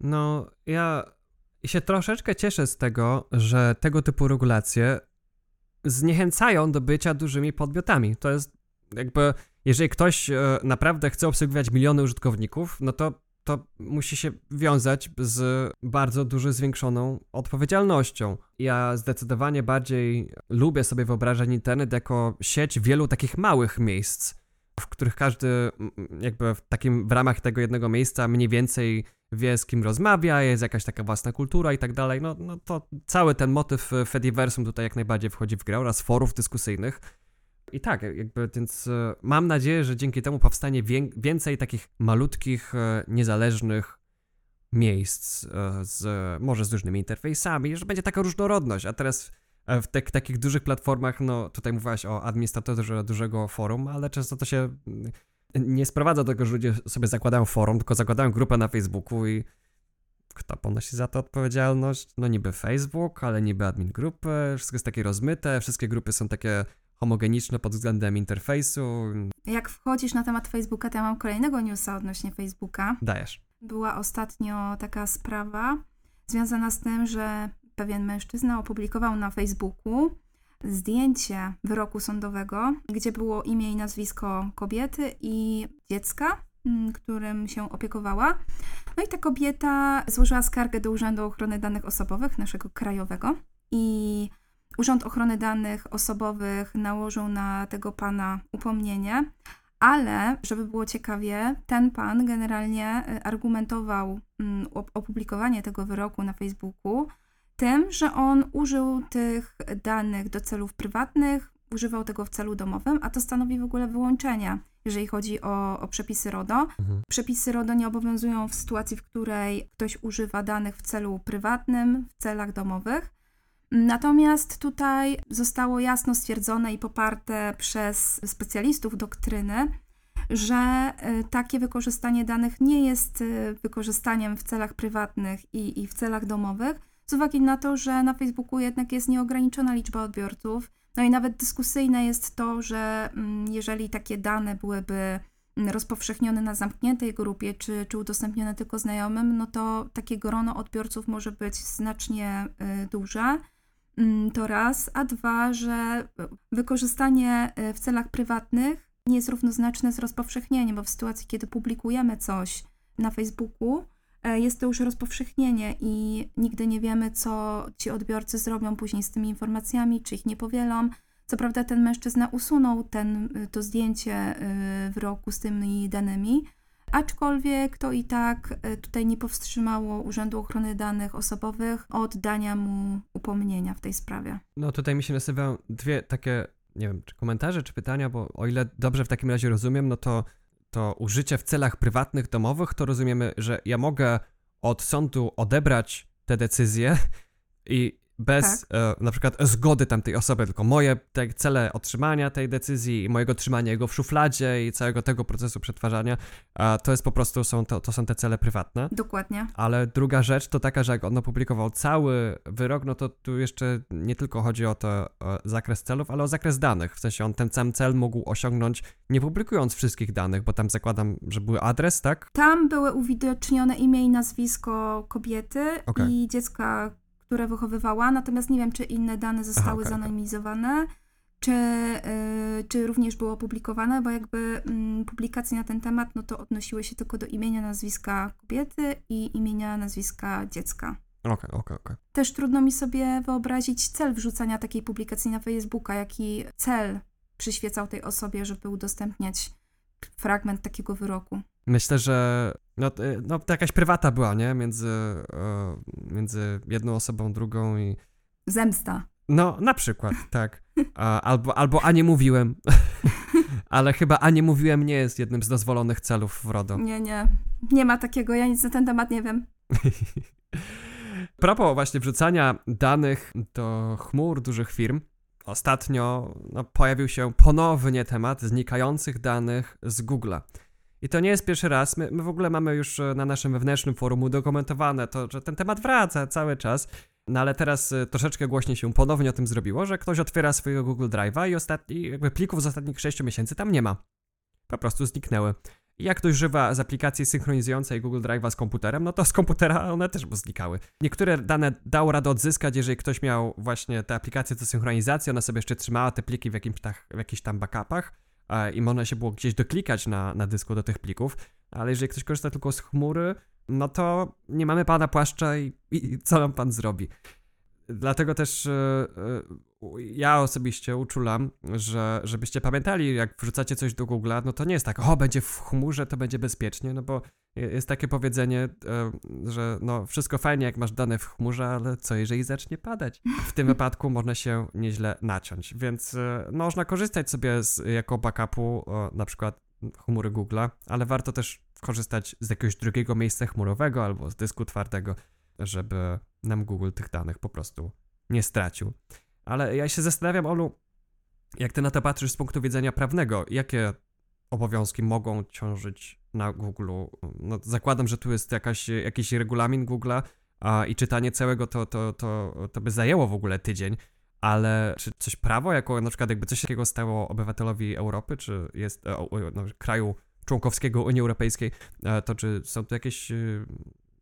No, ja się troszeczkę cieszę z tego, że tego typu regulacje zniechęcają do bycia dużymi podmiotami. To jest jakby jeżeli ktoś e, naprawdę chce obsługiwać miliony użytkowników, no to to musi się wiązać z bardzo dużo zwiększoną odpowiedzialnością. Ja zdecydowanie bardziej lubię sobie wyobrażać internet jako sieć wielu takich małych miejsc, w których każdy jakby w takim w ramach tego jednego miejsca mniej więcej wie z kim rozmawia, jest jakaś taka własna kultura i tak dalej. No, no to cały ten motyw Fediversum tutaj jak najbardziej wchodzi w grę oraz forów dyskusyjnych i tak, jakby, więc e, mam nadzieję, że dzięki temu powstanie więcej takich malutkich, e, niezależnych miejsc, e, z, może z różnymi interfejsami, że będzie taka różnorodność, a teraz w te, takich dużych platformach, no tutaj mówiłaś o administratorze dużego forum, ale często to się mm, nie sprowadza do tego, że ludzie sobie zakładają forum, tylko zakładają grupę na Facebooku i kto ponosi za to odpowiedzialność? No niby Facebook, ale niby admin grupy, wszystko jest takie rozmyte, wszystkie grupy są takie homogeniczne pod względem interfejsu. Jak wchodzisz na temat Facebooka, to ja mam kolejnego newsa odnośnie Facebooka. Dajesz. Była ostatnio taka sprawa związana z tym, że pewien mężczyzna opublikował na Facebooku zdjęcie wyroku sądowego, gdzie było imię i nazwisko kobiety i dziecka, mm, którym się opiekowała. No i ta kobieta złożyła skargę do Urzędu Ochrony Danych Osobowych, naszego krajowego. I Urząd Ochrony Danych Osobowych nałożył na tego pana upomnienie, ale żeby było ciekawie, ten pan generalnie y, argumentował mm, opublikowanie tego wyroku na Facebooku tym, że on użył tych danych do celów prywatnych, używał tego w celu domowym, a to stanowi w ogóle wyłączenie, jeżeli chodzi o, o przepisy RODO. Mhm. Przepisy RODO nie obowiązują w sytuacji, w której ktoś używa danych w celu prywatnym, w celach domowych. Natomiast tutaj zostało jasno stwierdzone i poparte przez specjalistów doktryny, że y, takie wykorzystanie danych nie jest y, wykorzystaniem w celach prywatnych i, i w celach domowych, z uwagi na to, że na Facebooku jednak jest nieograniczona liczba odbiorców. No i nawet dyskusyjne jest to, że mm, jeżeli takie dane byłyby mm, rozpowszechnione na zamkniętej grupie, czy, czy udostępnione tylko znajomym, no to takie grono odbiorców może być znacznie y, duże. Mm, to raz, a dwa, że wykorzystanie e, w celach prywatnych nie jest równoznaczne z rozpowszechnieniem, bo w sytuacji, kiedy publikujemy coś na Facebooku, e, jest to już rozpowszechnienie i nigdy nie wiemy, co ci odbiorcy zrobią później z tymi informacjami, czy ich nie powielą. Co prawda ten mężczyzna usunął ten, to zdjęcie w roku z tymi danymi, aczkolwiek to i tak e, tutaj nie powstrzymało Urzędu Ochrony Danych Osobowych od dania mu upomnienia w tej sprawie. No tutaj mi się nasuwają dwie takie, nie wiem, czy komentarze, czy pytania, bo o ile dobrze w takim razie rozumiem, no to to użycie w celach prywatnych, domowych, to rozumiemy, że ja mogę od sądu odebrać te decyzje i bez Tak. e, na przykład zgody tamtej osoby, tylko moje te cele otrzymania tej decyzji i mojego trzymania jego w szufladzie i całego tego procesu przetwarzania, a to jest po prostu, są to, to są te cele prywatne. Dokładnie. Ale druga rzecz to taka, że jak on opublikował cały wyrok, no to tu jeszcze nie tylko chodzi o to o zakres celów, ale o zakres danych. W sensie on ten sam cel mógł osiągnąć nie publikując wszystkich danych, bo tam zakładam, że były adres, tak? Tam były uwidocznione imię i nazwisko kobiety Okej. i dziecka, które wychowywała, natomiast nie wiem, czy inne dane zostały zanonimizowane, czy, y, czy również było opublikowane, bo jakby mm, publikacje na ten temat, no to odnosiły się tylko do imienia, nazwiska kobiety i imienia, nazwiska dziecka. Okej, okej, okej. Też trudno mi sobie wyobrazić cel wrzucania takiej publikacji na Facebooka, jaki cel przyświecał tej osobie, żeby udostępniać fragment takiego wyroku. Myślę, że no, to- no, to jakaś prywata była, nie? Między, e, między jedną osobą, drugą i... Zemsta. No, na przykład, tak. Albo, albo a nie mówiłem. Ale chyba a nie mówiłem nie jest jednym z dozwolonych celów w RODO. Nie, nie. Nie ma takiego, ja nic na ten temat nie wiem. Propos właśnie wrzucania danych do chmur dużych firm, ostatnio no, pojawił się ponownie temat znikających danych z Google'a. I to nie jest pierwszy raz. My, my w ogóle mamy już e, na naszym wewnętrznym forum udokumentowane to, że ten temat wraca cały czas. No ale teraz e, troszeczkę głośniej się ponownie o tym zrobiło, że ktoś otwiera swojego Google Drive'a i ostatni, jakby plików z ostatnich 6 miesięcy tam nie ma. Po prostu zniknęły. Jak ktoś używa z aplikacji synchronizującej Google Drive'a z komputerem, no to z komputera one też znikały. Niektóre dane dało radę odzyskać, jeżeli ktoś miał właśnie te aplikacje do synchronizacji, ona sobie jeszcze trzymała te pliki w, jakimś tak, w jakichś tam backupach i można się było gdzieś doklikać na, na dysku do tych plików, ale jeżeli ktoś korzysta tylko z chmury, no to nie mamy pana płaszcza i, i co nam pan zrobi. Dlatego też e, e, ja osobiście uczulam, że żebyście pamiętali, jak wrzucacie coś do Google'a, no to nie jest tak, o, będzie w chmurze, to będzie bezpiecznie, no bo jest takie powiedzenie, e, że no wszystko fajnie, jak masz dane w chmurze, ale co jeżeli zacznie padać? W tym wypadku można się nieźle naciąć, więc e, można korzystać sobie z, jako backupu na przykład chmury Google'a, ale warto też korzystać z jakiegoś drugiego miejsca chmurowego albo z dysku twardego, żeby nam Google tych danych po prostu nie stracił. Ale ja się zastanawiam, Olu, jak ty na to patrzysz z punktu widzenia prawnego, jakie obowiązki mogą ciążyć na Google? No, zakładam, że tu jest jakaś, jakiś regulamin Google'a a, i czytanie całego to, to, to, to by zajęło w ogóle tydzień, ale czy coś prawo, jako na przykład jakby coś takiego stało obywatelowi Europy, czy jest e, o, o, no, kraju członkowskiego Unii Europejskiej, e, to czy są tu jakieś, e,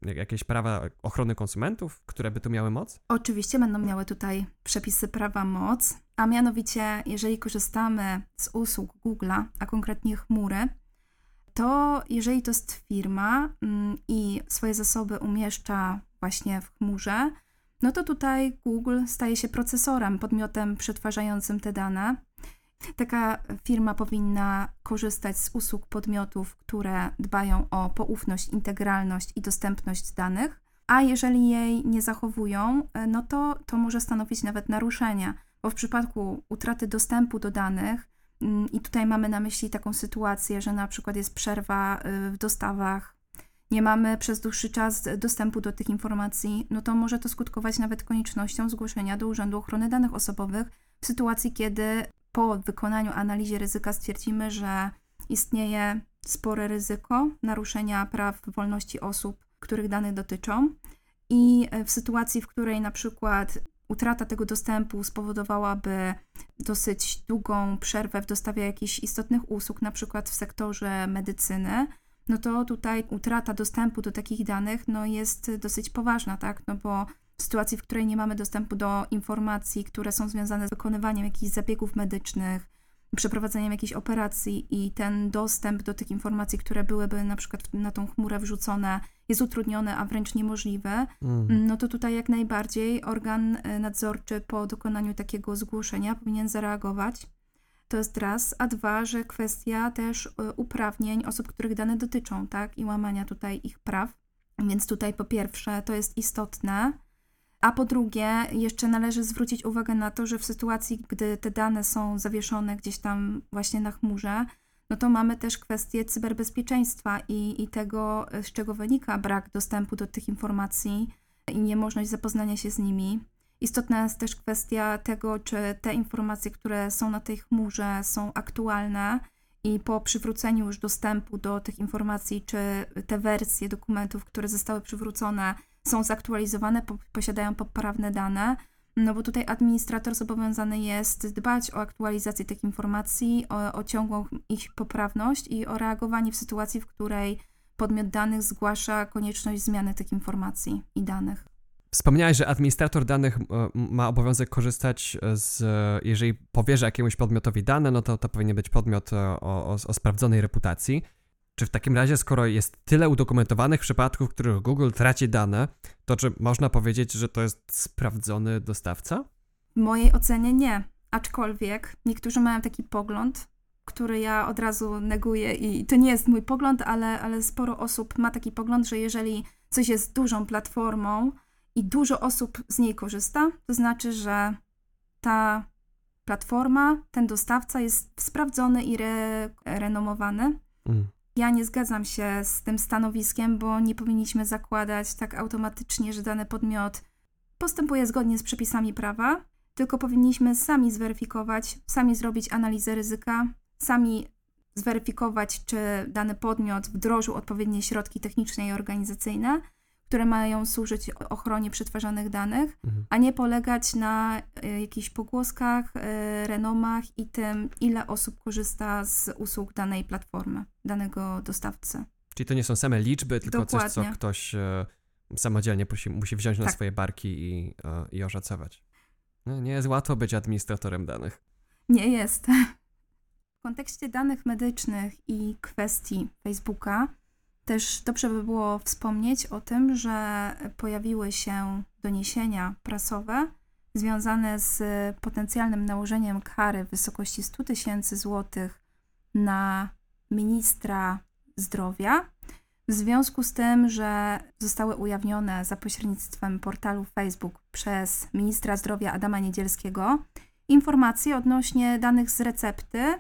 jakieś prawa ochrony konsumentów, które by tu miały moc? Oczywiście będą miały tutaj przepisy prawa moc, a mianowicie, jeżeli korzystamy z usług Google'a, a konkretnie chmury, to jeżeli to jest firma mm, i swoje zasoby umieszcza właśnie w chmurze, no to tutaj Google staje się procesorem, podmiotem przetwarzającym te dane. Taka firma powinna korzystać z usług podmiotów, które dbają o poufność, integralność i dostępność danych, a jeżeli jej nie zachowują, e, no to to może stanowić nawet naruszenie, bo w przypadku utraty dostępu do danych, mm, i tutaj mamy na myśli taką sytuację, że na przykład jest przerwa y, w dostawach, nie mamy przez dłuższy czas dostępu do tych informacji, no to może to skutkować nawet koniecznością zgłoszenia do Urzędu Ochrony Danych Osobowych w sytuacji, kiedy po wykonaniu analizy ryzyka stwierdzimy, że istnieje spore ryzyko naruszenia praw wolności osób, których dane dotyczą. I w sytuacji, w której na przykład utrata tego dostępu spowodowałaby dosyć długą przerwę w dostawie jakichś istotnych usług, na przykład w sektorze medycyny, no to tutaj utrata dostępu do takich danych no jest dosyć poważna, tak? No bo w sytuacji, w której nie mamy dostępu do informacji, które są związane z wykonywaniem jakichś zabiegów medycznych, przeprowadzeniem jakichś operacji i ten dostęp do tych informacji, które byłyby na przykład na tą chmurę wrzucone, jest utrudniony, a wręcz niemożliwy, Mm. no to tutaj jak najbardziej organ e, nadzorczy po dokonaniu takiego zgłoszenia powinien zareagować. To jest raz, a dwa, że kwestia też e, uprawnień osób, których dane dotyczą, tak, i łamania tutaj ich praw. Więc tutaj po pierwsze to jest istotne, a po drugie jeszcze należy zwrócić uwagę na to, że w sytuacji, gdy te dane są zawieszone gdzieś tam właśnie na chmurze, no to mamy też kwestię cyberbezpieczeństwa i, i tego, z czego wynika brak dostępu do tych informacji i niemożność zapoznania się z nimi. Istotna jest też kwestia tego, czy te informacje, które są na tej chmurze, są aktualne i po przywróceniu już dostępu do tych informacji, czy te wersje dokumentów, które zostały przywrócone, są zaktualizowane, po, posiadają poprawne dane. No bo tutaj administrator zobowiązany jest dbać o aktualizację tych informacji, o, o ciągłą ich poprawność i o reagowanie w sytuacji, w której podmiot danych zgłasza konieczność zmiany tych informacji i danych. Wspomniałeś, że administrator danych e, ma obowiązek korzystać z, jeżeli powierza jakiemuś podmiotowi dane, no to to powinien być podmiot e, o, o, o sprawdzonej reputacji. Czy w takim razie, skoro jest tyle udokumentowanych przypadków, w których Google traci dane, to czy można powiedzieć, że to jest sprawdzony dostawca? W mojej ocenie nie. Aczkolwiek niektórzy mają taki pogląd, który ja od razu neguję i to nie jest mój pogląd, ale, ale sporo osób ma taki pogląd, że jeżeli coś jest dużą platformą i dużo osób z niej korzysta, to znaczy, że ta platforma, ten dostawca jest sprawdzony i re, renomowany. Mm. Ja nie zgadzam się z tym stanowiskiem, bo nie powinniśmy zakładać tak automatycznie, że dany podmiot postępuje zgodnie z przepisami prawa, tylko powinniśmy sami zweryfikować, sami zrobić analizę ryzyka, sami zweryfikować, czy dany podmiot wdrożył odpowiednie środki techniczne i organizacyjne, które mają służyć ochronie przetwarzanych danych, mhm. a nie polegać na y, jakichś pogłoskach, y, renomach i tym, ile osób korzysta z usług danej platformy, danego dostawcy. Czyli to nie są same liczby, tylko Dokładnie. coś, co ktoś e, samodzielnie musi, musi wziąć na tak. swoje barki i, e, i oszacować. No, nie jest łatwo być administratorem danych. Nie jest. W kontekście danych medycznych i kwestii Facebooka też dobrze by było wspomnieć o tym, że pojawiły się doniesienia prasowe związane z potencjalnym nałożeniem kary w wysokości 100 tysięcy złotych na ministra zdrowia. W związku z tym, że zostały ujawnione za pośrednictwem portalu Facebook przez ministra zdrowia Adama Niedzielskiego informacje odnośnie danych z recepty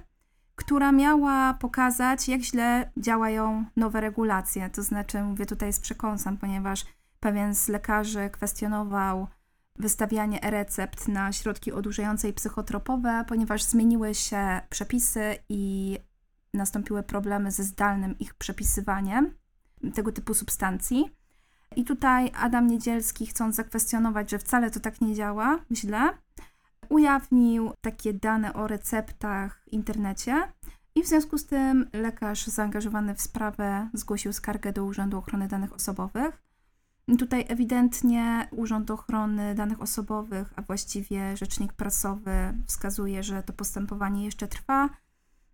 która miała pokazać, jak źle działają nowe regulacje. To znaczy, mówię tutaj z przekąsem, ponieważ pewien z lekarzy kwestionował wystawianie e-recept na środki odurzające i psychotropowe, ponieważ zmieniły się przepisy i nastąpiły problemy ze zdalnym ich przepisywaniem tego typu substancji. I tutaj Adam Niedzielski, chcąc zakwestionować, że wcale to tak nie działa źle, ujawnił takie dane o receptach w internecie. I w związku z tym lekarz zaangażowany w sprawę zgłosił skargę do Urzędu Ochrony Danych Osobowych. Tutaj ewidentnie Urząd Ochrony Danych Osobowych, a właściwie rzecznik prasowy wskazuje, że to postępowanie jeszcze trwa,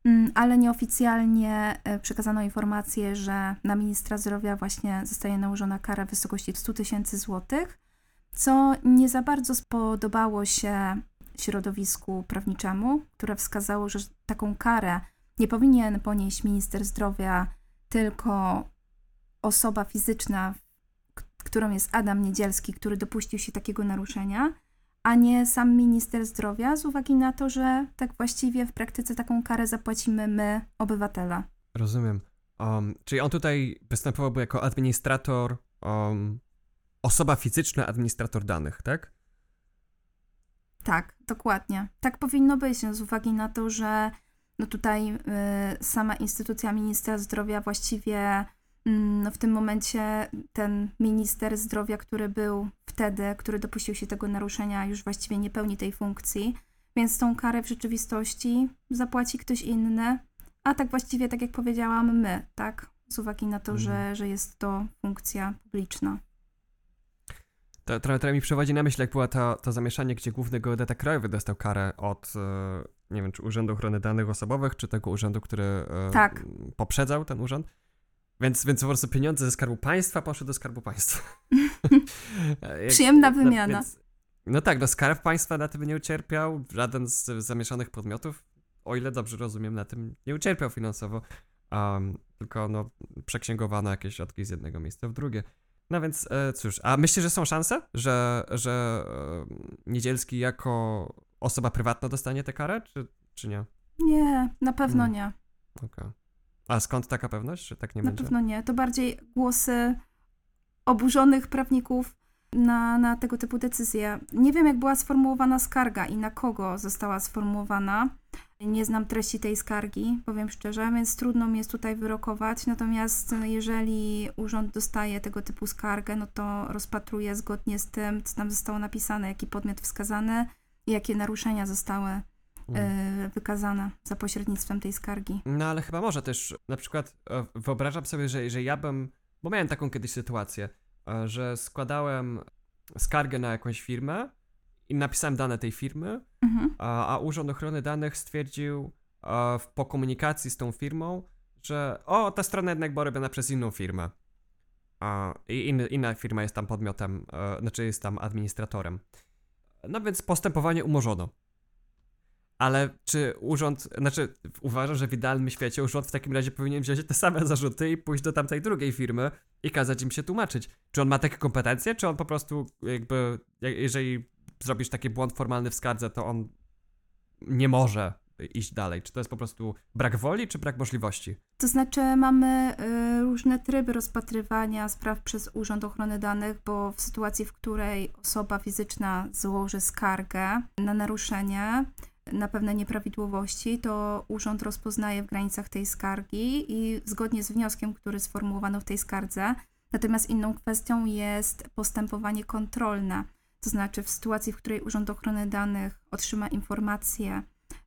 mm, ale nieoficjalnie e, przekazano informację, że na ministra zdrowia właśnie zostaje nałożona kara w wysokości 100 tysięcy złotych, co nie za bardzo spodobało się środowisku prawniczemu, które wskazało, że taką karę nie powinien ponieść minister zdrowia, tylko osoba fizyczna, którą jest Adam Niedzielski, który dopuścił się takiego naruszenia, a nie sam minister zdrowia, z uwagi na to, że tak właściwie w praktyce taką karę zapłacimy my, obywatele. Rozumiem. Um, czyli on tutaj występowałby jako administrator, um, osoba fizyczna, administrator danych, tak? Tak, dokładnie. Tak powinno być, z uwagi na to, że no tutaj y, sama instytucja ministra zdrowia właściwie y, no w tym momencie ten minister zdrowia, który był wtedy, który dopuścił się tego naruszenia, już właściwie nie pełni tej funkcji, więc tą karę w rzeczywistości zapłaci ktoś inny, a tak właściwie, tak jak powiedziałam, my, tak? Z uwagi na to, mhm. że, że jest to funkcja publiczna. To, trochę, trochę mi przewodzi na myśl, jak było to, to zamieszanie, gdzie główny geodeta krajowy dostał karę od, e, nie wiem, czy Urzędu Ochrony Danych Osobowych, czy tego urzędu, który e, tak. poprzedzał ten urząd. Więc, więc po prostu pieniądze ze Skarbu Państwa poszły do Skarbu Państwa. Przyjemna wymiana. No, więc, no tak, no Skarb Państwa na tym nie ucierpiał, żaden z zamieszanych podmiotów, o ile dobrze rozumiem, na tym nie ucierpiał finansowo, um, tylko no, przeksięgowano jakieś środki z jednego miejsca w drugie. No więc e, cóż, a myślisz, że są szanse, że, że e, Niedzielski jako osoba prywatna dostanie tę karę, czy, czy nie? Nie, na pewno hmm. nie. Okej. Okay. A skąd taka pewność, że tak nie na będzie? Na pewno nie. To bardziej głosy oburzonych prawników na, na tego typu decyzje. Nie wiem, jak była sformułowana skarga i na kogo została sformułowana. Nie znam treści tej skargi, powiem szczerze, więc trudno mi jest tutaj wyrokować. Natomiast jeżeli urząd dostaje tego typu skargę, no to rozpatruje zgodnie z tym, co tam zostało napisane, jaki podmiot wskazany i jakie naruszenia zostały mm. wykazane za pośrednictwem tej skargi. No ale chyba może też, na przykład e, wyobrażam sobie, że, że ja bym, bo miałem taką kiedyś sytuację, e, że składałem skargę na jakąś firmę i napisałem dane tej firmy, mhm. a, a Urząd Ochrony Danych stwierdził a, w, po komunikacji z tą firmą, że o, ta strona jednak była robiona przez inną firmę. A, I in, inna firma jest tam podmiotem, a, znaczy jest tam administratorem. No więc postępowanie umorzono. Ale czy urząd, znaczy uważam, że w idealnym świecie urząd w takim razie powinien wziąć te same zarzuty i pójść do tamtej drugiej firmy i kazać im się tłumaczyć. Czy on ma takie kompetencje, czy on po prostu jakby, jeżeli zrobisz taki błąd formalny w skardze, to on nie może iść dalej? Czy to jest po prostu brak woli, czy brak możliwości? To znaczy, mamy y, różne tryby rozpatrywania spraw przez Urząd Ochrony Danych, bo w sytuacji, w której osoba fizyczna złoży skargę na naruszenie, na pewne nieprawidłowości, to urząd rozpoznaje w granicach tej skargi i zgodnie z wnioskiem, który sformułowano w tej skardze. Natomiast inną kwestią jest postępowanie kontrolne, to znaczy w sytuacji, w której Urząd Ochrony Danych otrzyma informację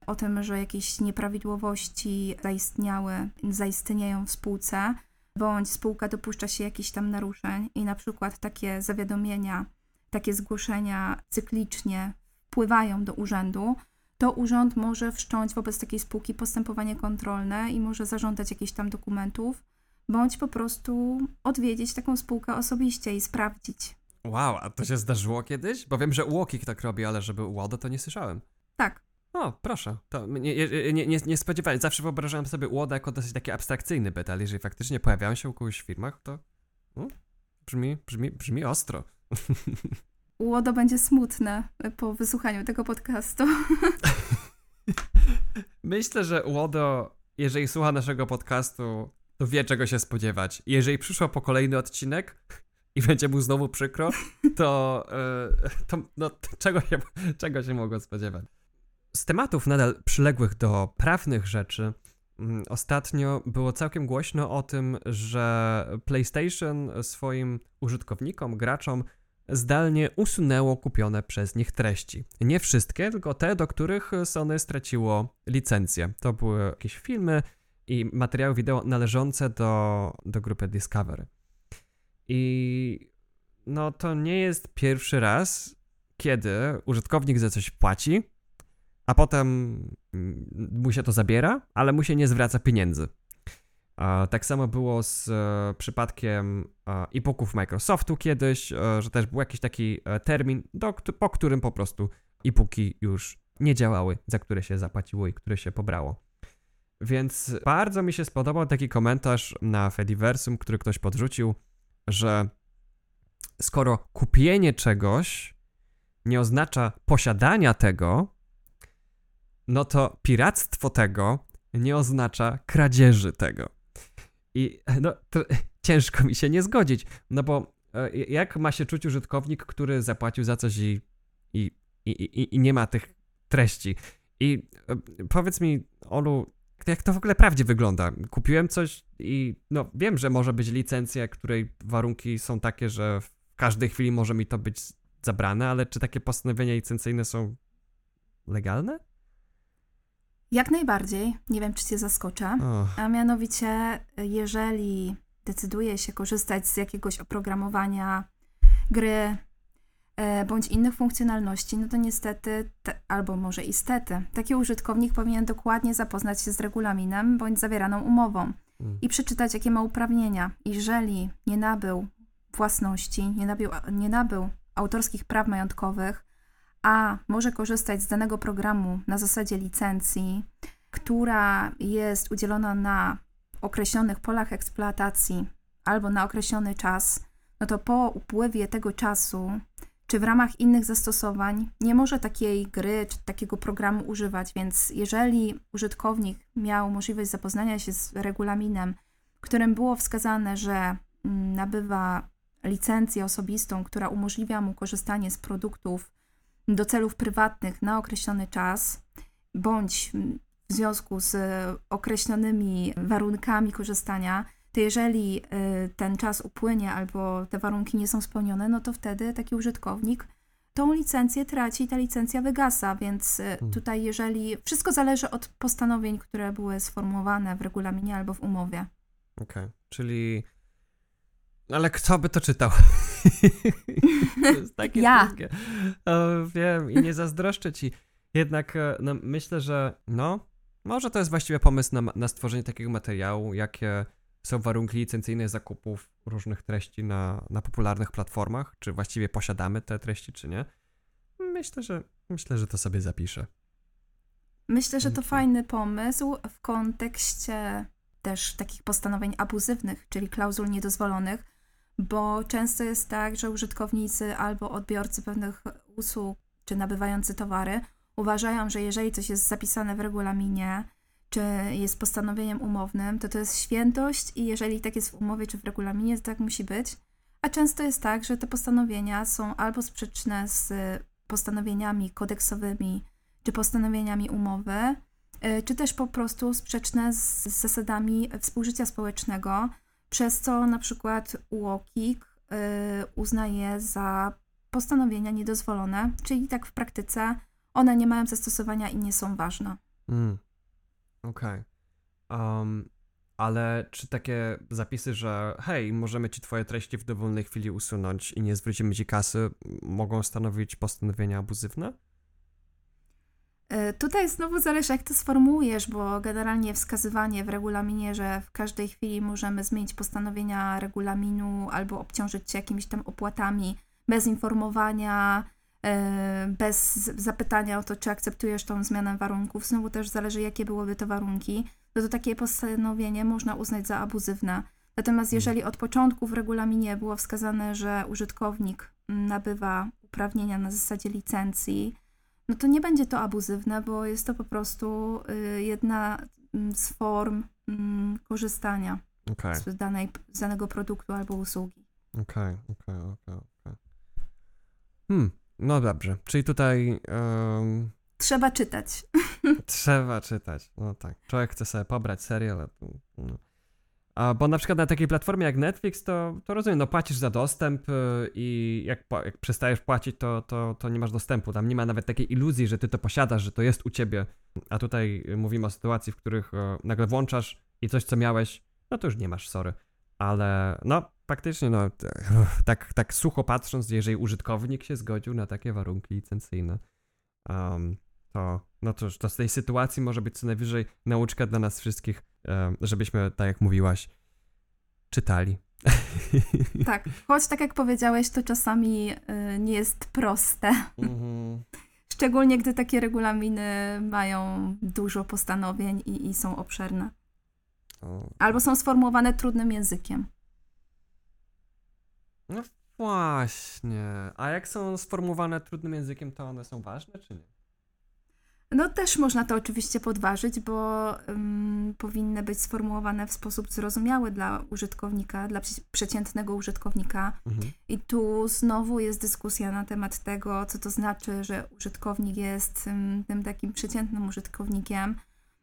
o tym, że jakieś nieprawidłowości zaistniały, zaistnieją w spółce, bądź spółka dopuszcza się jakichś tam naruszeń i na przykład takie zawiadomienia, takie zgłoszenia cyklicznie wpływają do urzędu, to urząd może wszcząć wobec takiej spółki postępowanie kontrolne i może zażądać jakichś tam dokumentów, bądź po prostu odwiedzić taką spółkę osobiście i sprawdzić. Wow, a to się zdarzyło kiedyś? Bo wiem, że Łokik tak robi, ale żeby UODO to nie słyszałem. Tak. O, proszę. To nie, nie, nie, nie spodziewałem. Zawsze wyobrażałem sobie UODO jako dosyć taki abstrakcyjny byt, ale jeżeli faktycznie pojawiają się u kogoś w firmach, to no, brzmi, brzmi, brzmi ostro. Łodo będzie smutne po wysłuchaniu tego podcastu. Myślę, że Łodo, jeżeli słucha naszego podcastu, to wie czego się spodziewać. Jeżeli przyszło po kolejny odcinek i będzie mu znowu przykro, to, yy, to no, czego, się, czego się mogło spodziewać? Z tematów nadal przyległych do prawnych rzeczy, mm, Ostatnio było całkiem głośno o tym, że PlayStation swoim użytkownikom, graczom zdalnie usunęło kupione przez nich treści. Nie wszystkie, tylko te, do których Sony straciło licencję. To były jakieś filmy i materiały wideo należące do, do grupy Discovery. I no to nie jest pierwszy raz, kiedy użytkownik za coś płaci, a potem mu się to zabiera, ale mu się nie zwraca pieniędzy. Tak samo było z e, przypadkiem e, e-booków Microsoftu kiedyś, e, że też był jakiś taki termin, do, po którym po prostu e-booki już nie działały, za które się zapłaciło i które się pobrało. Więc bardzo mi się spodobał taki komentarz na Fediversum, który ktoś podrzucił, że skoro kupienie czegoś nie oznacza posiadania tego, no to piractwo tego nie oznacza kradzieży tego. I no, ciężko mi się nie zgodzić, no bo e, jak ma się czuć użytkownik, który zapłacił za coś i, i, i, i nie ma tych treści? I e, powiedz mi, Olu, jak to w ogóle prawdzie wygląda? Kupiłem coś i no wiem, że może być licencja, której warunki są takie, że w każdej chwili może mi to być zabrane, ale czy takie postanowienia licencyjne są legalne? Jak najbardziej. Nie wiem, czy cię zaskoczę. Oh. A mianowicie, jeżeli decyduje się korzystać z jakiegoś oprogramowania, gry bądź innych funkcjonalności, no to niestety, te, albo może istety, taki użytkownik powinien dokładnie zapoznać się z regulaminem bądź zawieraną umową mm. i przeczytać, jakie ma uprawnienia. Jeżeli nie nabył własności, nie nabył, nie nabył autorskich praw majątkowych, a może korzystać z danego programu na zasadzie licencji, która jest udzielona na określonych polach eksploatacji albo na określony czas, no to po upływie tego czasu, czy w ramach innych zastosowań, nie może takiej gry czy takiego programu używać. Więc jeżeli użytkownik miał możliwość zapoznania się z regulaminem, którym było wskazane, że mm, nabywa licencję osobistą, która umożliwia mu korzystanie z produktów do celów prywatnych na określony czas, bądź w związku z określonymi warunkami korzystania, to jeżeli y, ten czas upłynie albo te warunki nie są spełnione, no to wtedy taki użytkownik tą licencję traci i ta licencja wygasa, więc y, hmm. tutaj jeżeli wszystko zależy od postanowień, które były sformułowane w regulaminie albo w umowie. Okej, okay. czyli ale kto by to czytał? to jest takie ja. Wiem i nie zazdroszczę ci. Jednak e, no, myślę, że no, może to jest właściwie pomysł na, na stworzenie takiego materiału, jakie są warunki licencyjne zakupów różnych treści na, na popularnych platformach, czy właściwie posiadamy te treści, czy nie. Myślę, że myślę, że to sobie zapiszę. Myślę, że to fajny pomysł w kontekście też takich postanowień abuzywnych, czyli klauzul niedozwolonych, bo często jest tak, że użytkownicy albo odbiorcy pewnych usług czy nabywający towary uważają, że jeżeli coś jest zapisane w regulaminie, czy jest postanowieniem umownym, to to jest świętość i jeżeli tak jest w umowie czy w regulaminie, to tak musi być. A często jest tak, że te postanowienia są albo sprzeczne z postanowieniami kodeksowymi czy postanowieniami umowy, y, czy też po prostu sprzeczne z zasadami współżycia społecznego, przez co na przykład UOKiK y, uznaje za postanowienia niedozwolone, czyli tak w praktyce one nie mają zastosowania i nie są ważne. Mm. Okej. Okay. Um, ale czy takie zapisy, że hej, możemy ci twoje treści w dowolnej chwili usunąć i nie zwrócimy ci kasy, mogą stanowić postanowienia abuzywne? E, tutaj znowu zależy, jak to sformułujesz, bo generalnie wskazywanie w regulaminie, że w każdej chwili możemy zmienić postanowienia regulaminu albo obciążyć się jakimiś tam opłatami bez informowania, bez zapytania o to, czy akceptujesz tą zmianę warunków. Znowu też zależy, jakie byłyby to warunki. No to takie postanowienie można uznać za abuzywne. Natomiast jeżeli od początku w regulaminie było wskazane, że użytkownik nabywa uprawnienia na zasadzie licencji, no to nie będzie to abuzywne, bo jest to po prostu y, jedna mm, z form mm, korzystania okay. z, danej, z danego produktu albo usługi. Okej, okej, okej, okej. Hmm, no dobrze, czyli tutaj... Um... Trzeba czytać. Trzeba czytać, no tak. Człowiek chce sobie pobrać serial, no. A, bo na przykład na takiej platformie jak Netflix, to, to rozumiem, no płacisz za dostęp y, i jak, jak przestajesz płacić, to, to, to nie masz dostępu. Tam nie ma nawet takiej iluzji, że ty to posiadasz, że to jest u ciebie. A tutaj mówimy o sytuacji, w których nagle włączasz i coś, co miałeś, no to już nie masz, sorry. Ale no, faktycznie, no, tak, tak sucho patrząc, jeżeli użytkownik się zgodził na takie warunki licencyjne, um, to, no to, to z tej sytuacji może być co najwyżej nauczka dla nas wszystkich, żebyśmy, tak jak mówiłaś, czytali. Tak, choć tak jak powiedziałeś, to czasami y, nie jest proste. Mhm. Szczególnie gdy takie regulaminy mają dużo postanowień i, i są obszerne. Albo są sformułowane trudnym językiem. No właśnie. A jak są sformułowane trudnym językiem, to one są ważne, czy nie? No też można to oczywiście podważyć, bo um, powinny być sformułowane w sposób zrozumiały dla użytkownika, dla przeciętnego użytkownika. Mhm. I tu znowu jest dyskusja na temat tego, co to znaczy, że użytkownik jest um, tym takim przeciętnym użytkownikiem.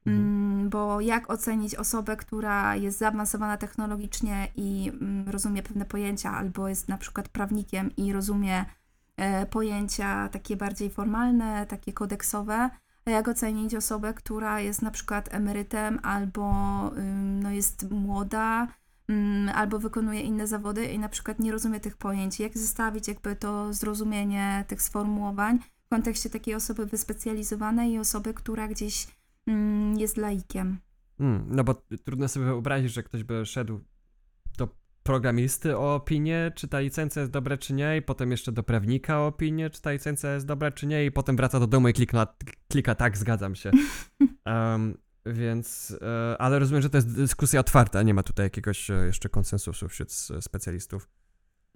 Mhm. Um, bo jak ocenić osobę, która jest zaawansowana technologicznie i mm, rozumie pewne pojęcia, albo jest na przykład prawnikiem i rozumie e, pojęcia takie bardziej formalne, takie kodeksowe, jak ocenić osobę, która jest na przykład emerytem albo no, jest młoda, albo wykonuje inne zawody i na przykład nie rozumie tych pojęć. Jak zestawić jakby to zrozumienie tych sformułowań w kontekście takiej osoby wyspecjalizowanej i osoby, która gdzieś jest laikiem. Mm, no bo trudno sobie wyobrazić, że ktoś by szedł do programisty o opinię, czy ta licencja jest dobra, czy nie, i potem jeszcze do prawnika o opinię, czy ta licencja jest dobra, czy nie, i potem wraca do domu i klika, klika tak, zgadzam się. Um, więc, e, ale rozumiem, że to jest dyskusja otwarta, nie ma tutaj jakiegoś e, jeszcze konsensusu wśród specjalistów.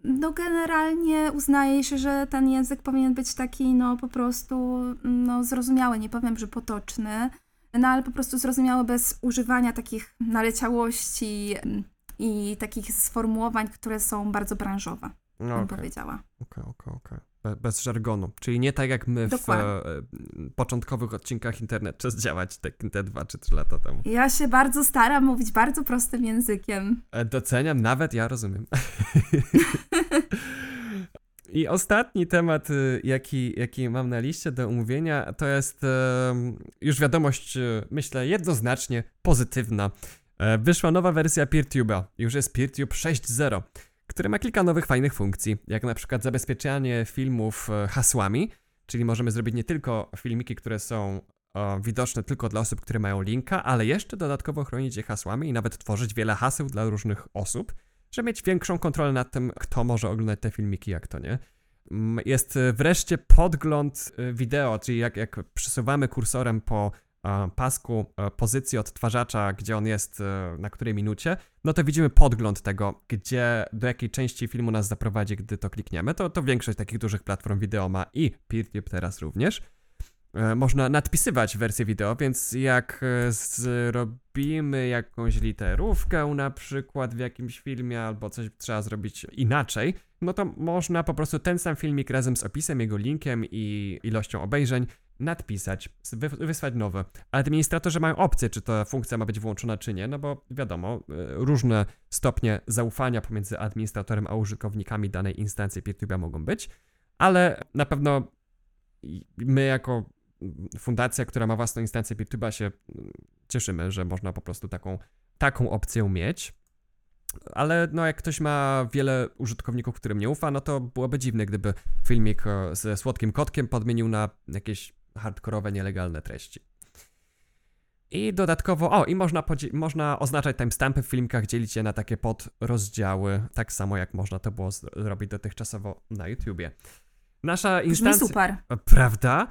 No generalnie uznaje się, że ten język powinien być taki, no po prostu, no zrozumiały, nie powiem, że potoczny, no ale po prostu zrozumiały bez używania takich naleciałości i takich sformułowań, które są bardzo branżowe, No, bym okej, powiedziała. okej, okej, okej. Be- Bez żargonu. Czyli nie tak jak my w Dokładnie. e, e, początkowych odcinkach internet czas działać te, te dwa czy trzy lata temu. Ja się bardzo staram mówić bardzo prostym językiem. E, Doceniam, nawet ja rozumiem. I ostatni temat, y, jaki, jaki mam na liście do omówienia, to jest już wiadomość, y, myślę, jednoznacznie pozytywna. E, Wyszła nowa wersja PeerTube'a. Już jest PeerTube 6.0, który ma kilka nowych fajnych funkcji, jak na przykład zabezpieczanie filmów e, hasłami, czyli możemy zrobić nie tylko filmiki, które są e, widoczne tylko dla osób, które mają linka, ale jeszcze dodatkowo chronić je hasłami i nawet tworzyć wiele haseł dla różnych osób, żeby mieć większą kontrolę nad tym, kto może oglądać te filmiki, jak to nie. Mm, Jest e, wreszcie podgląd e, wideo, czyli jak, jak przesuwamy kursorem po pasku e, pozycji odtwarzacza, gdzie on jest, e, na której minucie, no to widzimy podgląd tego, gdzie, do jakiej części filmu nas zaprowadzi, gdy to klikniemy. To, to większość takich dużych platform wideo ma i PeerTube teraz również. E, Można nadpisywać wersję wideo, więc jak e, zrobimy jakąś literówkę na przykład w jakimś filmie albo coś trzeba zrobić inaczej, no to można po prostu ten sam filmik razem z opisem, jego linkiem i ilością obejrzeń nadpisać, wysłać nowe. Administratorzy mają opcję, czy ta funkcja ma być włączona, czy nie, no bo wiadomo, e, różne stopnie zaufania pomiędzy administratorem a użytkownikami danej instancji PeerTube'a mogą być, ale na pewno my jako fundacja, która ma własną instancję PeerTube'a się mm, cieszymy, że można po prostu taką, taką opcję mieć. Ale no jak ktoś ma wiele użytkowników, którym nie ufa, no to byłoby dziwne, gdyby filmik e, ze słodkim kotkiem podmienił na jakieś hardkorowe, nielegalne treści. I dodatkowo, o, i można, można oznaczać timestampy w filmikach, dzielić je na takie podrozdziały, tak samo jak można to było zrobić dotychczasowo na YouTubie. Nasza Brzmi instancja... super. Prawda?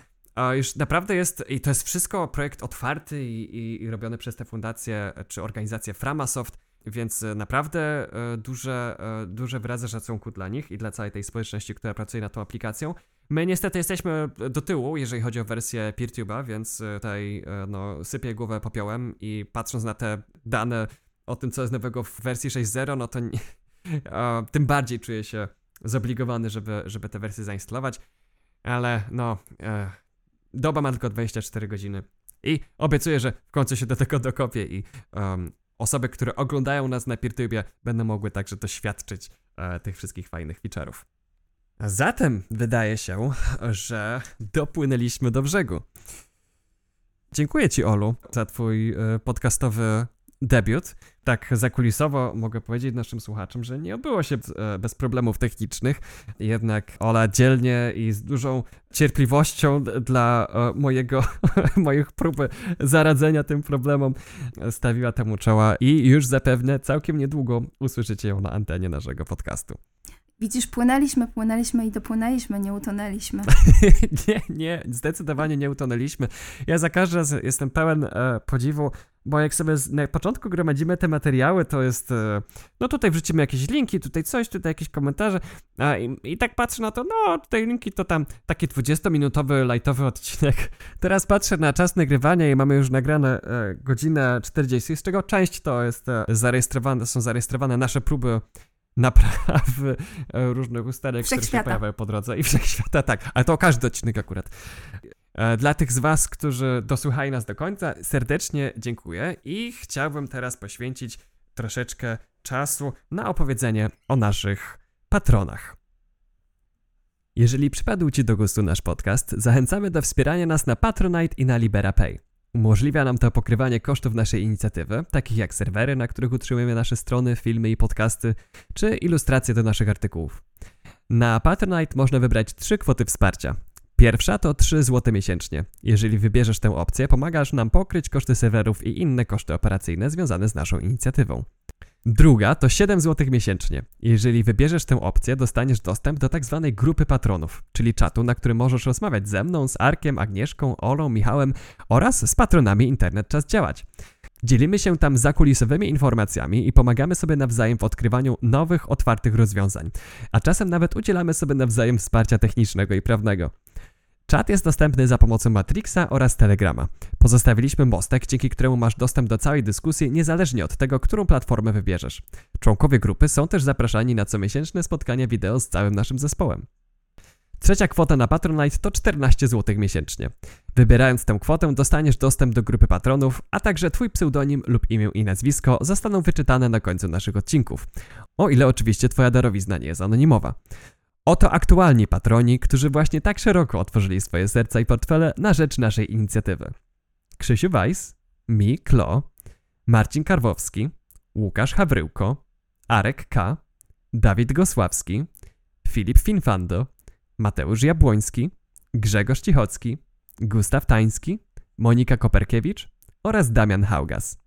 Już naprawdę jest, i to jest wszystko projekt otwarty i, i, i robiony przez tę fundację czy organizację Framasoft, więc e, naprawdę e, duże, e, duże wyrazy szacunku dla nich i dla całej tej społeczności, która pracuje nad tą aplikacją. My niestety jesteśmy do tyłu, jeżeli chodzi o wersję PeerTube'a, więc tutaj no, sypię głowę popiołem i patrząc na te dane o tym, co jest nowego w wersji 6.0, no to nie, tym bardziej czuję się zobligowany, żeby, żeby tę wersję zainstalować. Ale no, doba ma tylko 24 godziny. I obiecuję, że w końcu się do tego dokopię i em, osoby, które oglądają nas na PeerTubie będą mogły także doświadczyć e, tych wszystkich fajnych feature'ów. Zatem wydaje się, że dopłynęliśmy do brzegu. Dziękuję Ci, Olu, za Twój e, podcastowy debiut. Tak zakulisowo mogę powiedzieć naszym słuchaczom, że nie obyło się e, bez problemów technicznych. Jednak Ola dzielnie i z dużą cierpliwością dla e, mojego, moich próby zaradzenia tym problemom e, stawiła temu czoła i już zapewne całkiem niedługo usłyszycie ją na antenie naszego podcastu. Widzisz, płynęliśmy, płynęliśmy i dopłynęliśmy, nie utonęliśmy. nie, nie, zdecydowanie nie utonęliśmy. Ja za każdym razem jestem pełen e, podziwu, bo jak sobie z, na początku gromadzimy te materiały, to jest, e, no tutaj wrzucimy jakieś linki, tutaj coś, tutaj jakieś komentarze a, i, i tak patrzę na to, no tutaj linki to tam taki 20-minutowy, lightowy odcinek. Teraz patrzę na czas nagrywania i mamy już nagrane e, godzinę 40, z czego część to jest e, zarejestrowane, są zarejestrowane nasze próby naprawy e, różnych ustalek, które się pojawiają po drodze i wszechświata, tak, ale to każdy odcinek akurat. E, Dla tych z Was, którzy dosłuchali nas do końca, serdecznie dziękuję i chciałbym teraz poświęcić troszeczkę czasu na opowiedzenie o naszych patronach. Jeżeli przypadł Ci do gustu nasz podcast, zachęcamy do wspierania nas na Patronite i na LiberaPay. Umożliwia nam to pokrywanie kosztów naszej inicjatywy, takich jak serwery, na których utrzymujemy nasze strony, filmy i podcasty, czy ilustracje do naszych artykułów. Na Patronite można wybrać trzy kwoty wsparcia. Pierwsza to 3 zł miesięcznie. Jeżeli wybierzesz tę opcję, pomagasz nam pokryć koszty serwerów i inne koszty operacyjne związane z naszą inicjatywą. Druga to 7 zł miesięcznie. Jeżeli wybierzesz tę opcję, dostaniesz dostęp do tak zwanej grupy patronów, czyli czatu, na którym możesz rozmawiać ze mną, z Arkiem, Agnieszką, Olą, Michałem oraz z patronami Internet Czas Działać. Dzielimy się tam zakulisowymi informacjami i pomagamy sobie nawzajem w odkrywaniu nowych, otwartych rozwiązań, a czasem nawet udzielamy sobie nawzajem wsparcia technicznego i prawnego. Czat jest dostępny za pomocą Matrixa oraz Telegrama. Pozostawiliśmy mostek, dzięki któremu masz dostęp do całej dyskusji niezależnie od tego, którą platformę wybierzesz. Członkowie grupy są też zapraszani na comiesięczne spotkania wideo z całym naszym zespołem. Trzecia kwota na Patronite to 14 zł miesięcznie. Wybierając tę kwotę dostaniesz dostęp do grupy patronów, a także twój pseudonim lub imię i nazwisko zostaną wyczytane na końcu naszych odcinków. O ile oczywiście twoja darowizna nie jest anonimowa. Oto aktualni patroni, którzy właśnie tak szeroko otworzyli swoje serca i portfele na rzecz naszej inicjatywy. Krzysiu Weiss, Mi Klo, Marcin Karwowski, Łukasz Hawryłko, Arek K., Dawid Gosławski, Filip Finfando, Mateusz Jabłoński, Grzegorz Cichocki, Gustaw Tański, Monika Koperkiewicz oraz Damian Haugas.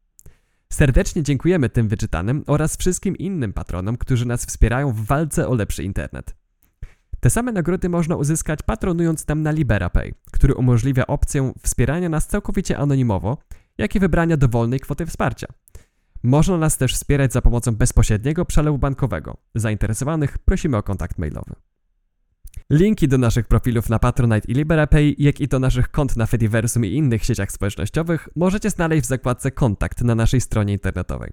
Serdecznie dziękujemy tym wyczytanym oraz wszystkim innym patronom, którzy nas wspierają w walce o lepszy internet. Te same nagrody można uzyskać patronując nam na LiberaPay, który umożliwia opcję wspierania nas całkowicie anonimowo, jak i wybrania dowolnej kwoty wsparcia. Można nas też wspierać za pomocą bezpośredniego przelewu bankowego. Zainteresowanych prosimy o kontakt mailowy. Linki do naszych profilów na Patronite i LiberaPay, jak i do naszych kont na Fediversum i innych sieciach społecznościowych możecie znaleźć w zakładce Kontakt na naszej stronie internetowej.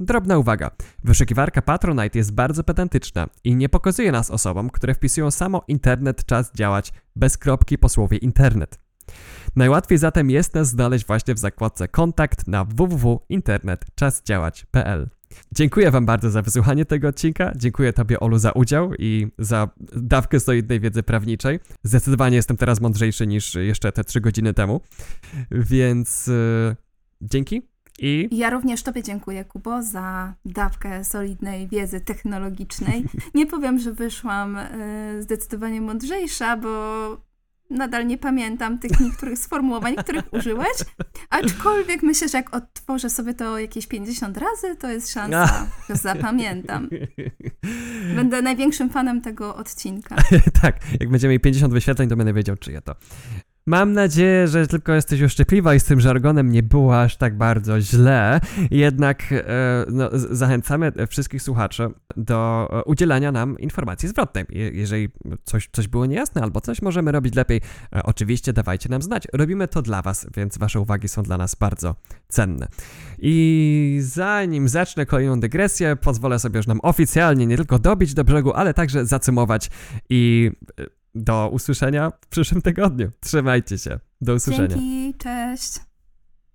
Drobna uwaga. Wyszukiwarka Patronite jest bardzo pedantyczna i nie pokazuje nas osobom, które wpisują samo internet czas działać bez kropki po słowie internet. Najłatwiej zatem jest nas znaleźć właśnie w zakładce Kontakt na www.internetczasdziałać.pl. Dziękuję Wam bardzo za wysłuchanie tego odcinka. Dziękuję Tobie, Olu, za udział i za dawkę solidnej wiedzy prawniczej. Zdecydowanie jestem teraz mądrzejszy niż jeszcze te trzy godziny temu. Więc yy, dzięki. I Ja również Tobie dziękuję, Kubo, za dawkę solidnej wiedzy technologicznej. Nie powiem, że wyszłam y, zdecydowanie mądrzejsza, bo nadal nie pamiętam tych niektórych sformułowań, których użyłeś. Aczkolwiek myślę, że jak odtworzę sobie to jakieś 50 razy, to jest szansa, że zapamiętam. Będę największym fanem tego odcinka. tak, jak będziemy mieli 50 wyświetleń, to będę wiedział, czyje to. Mam nadzieję, że tylko jesteś uszczypliwa i z tym żargonem nie było aż tak bardzo źle. Jednak e, no, zachęcamy wszystkich słuchaczy do e, udzielania nam informacji zwrotnej. jeżeli coś, coś było niejasne albo coś możemy robić lepiej, e, oczywiście dawajcie nam znać. Robimy to dla Was, więc Wasze uwagi są dla nas bardzo cenne. I zanim zacznę kolejną dygresję, pozwolę sobie już nam oficjalnie nie tylko dobić do brzegu, ale także zacymować i do usłyszenia w przyszłym tygodniu. Trzymajcie się. Do usłyszenia. Dzięki, cześć.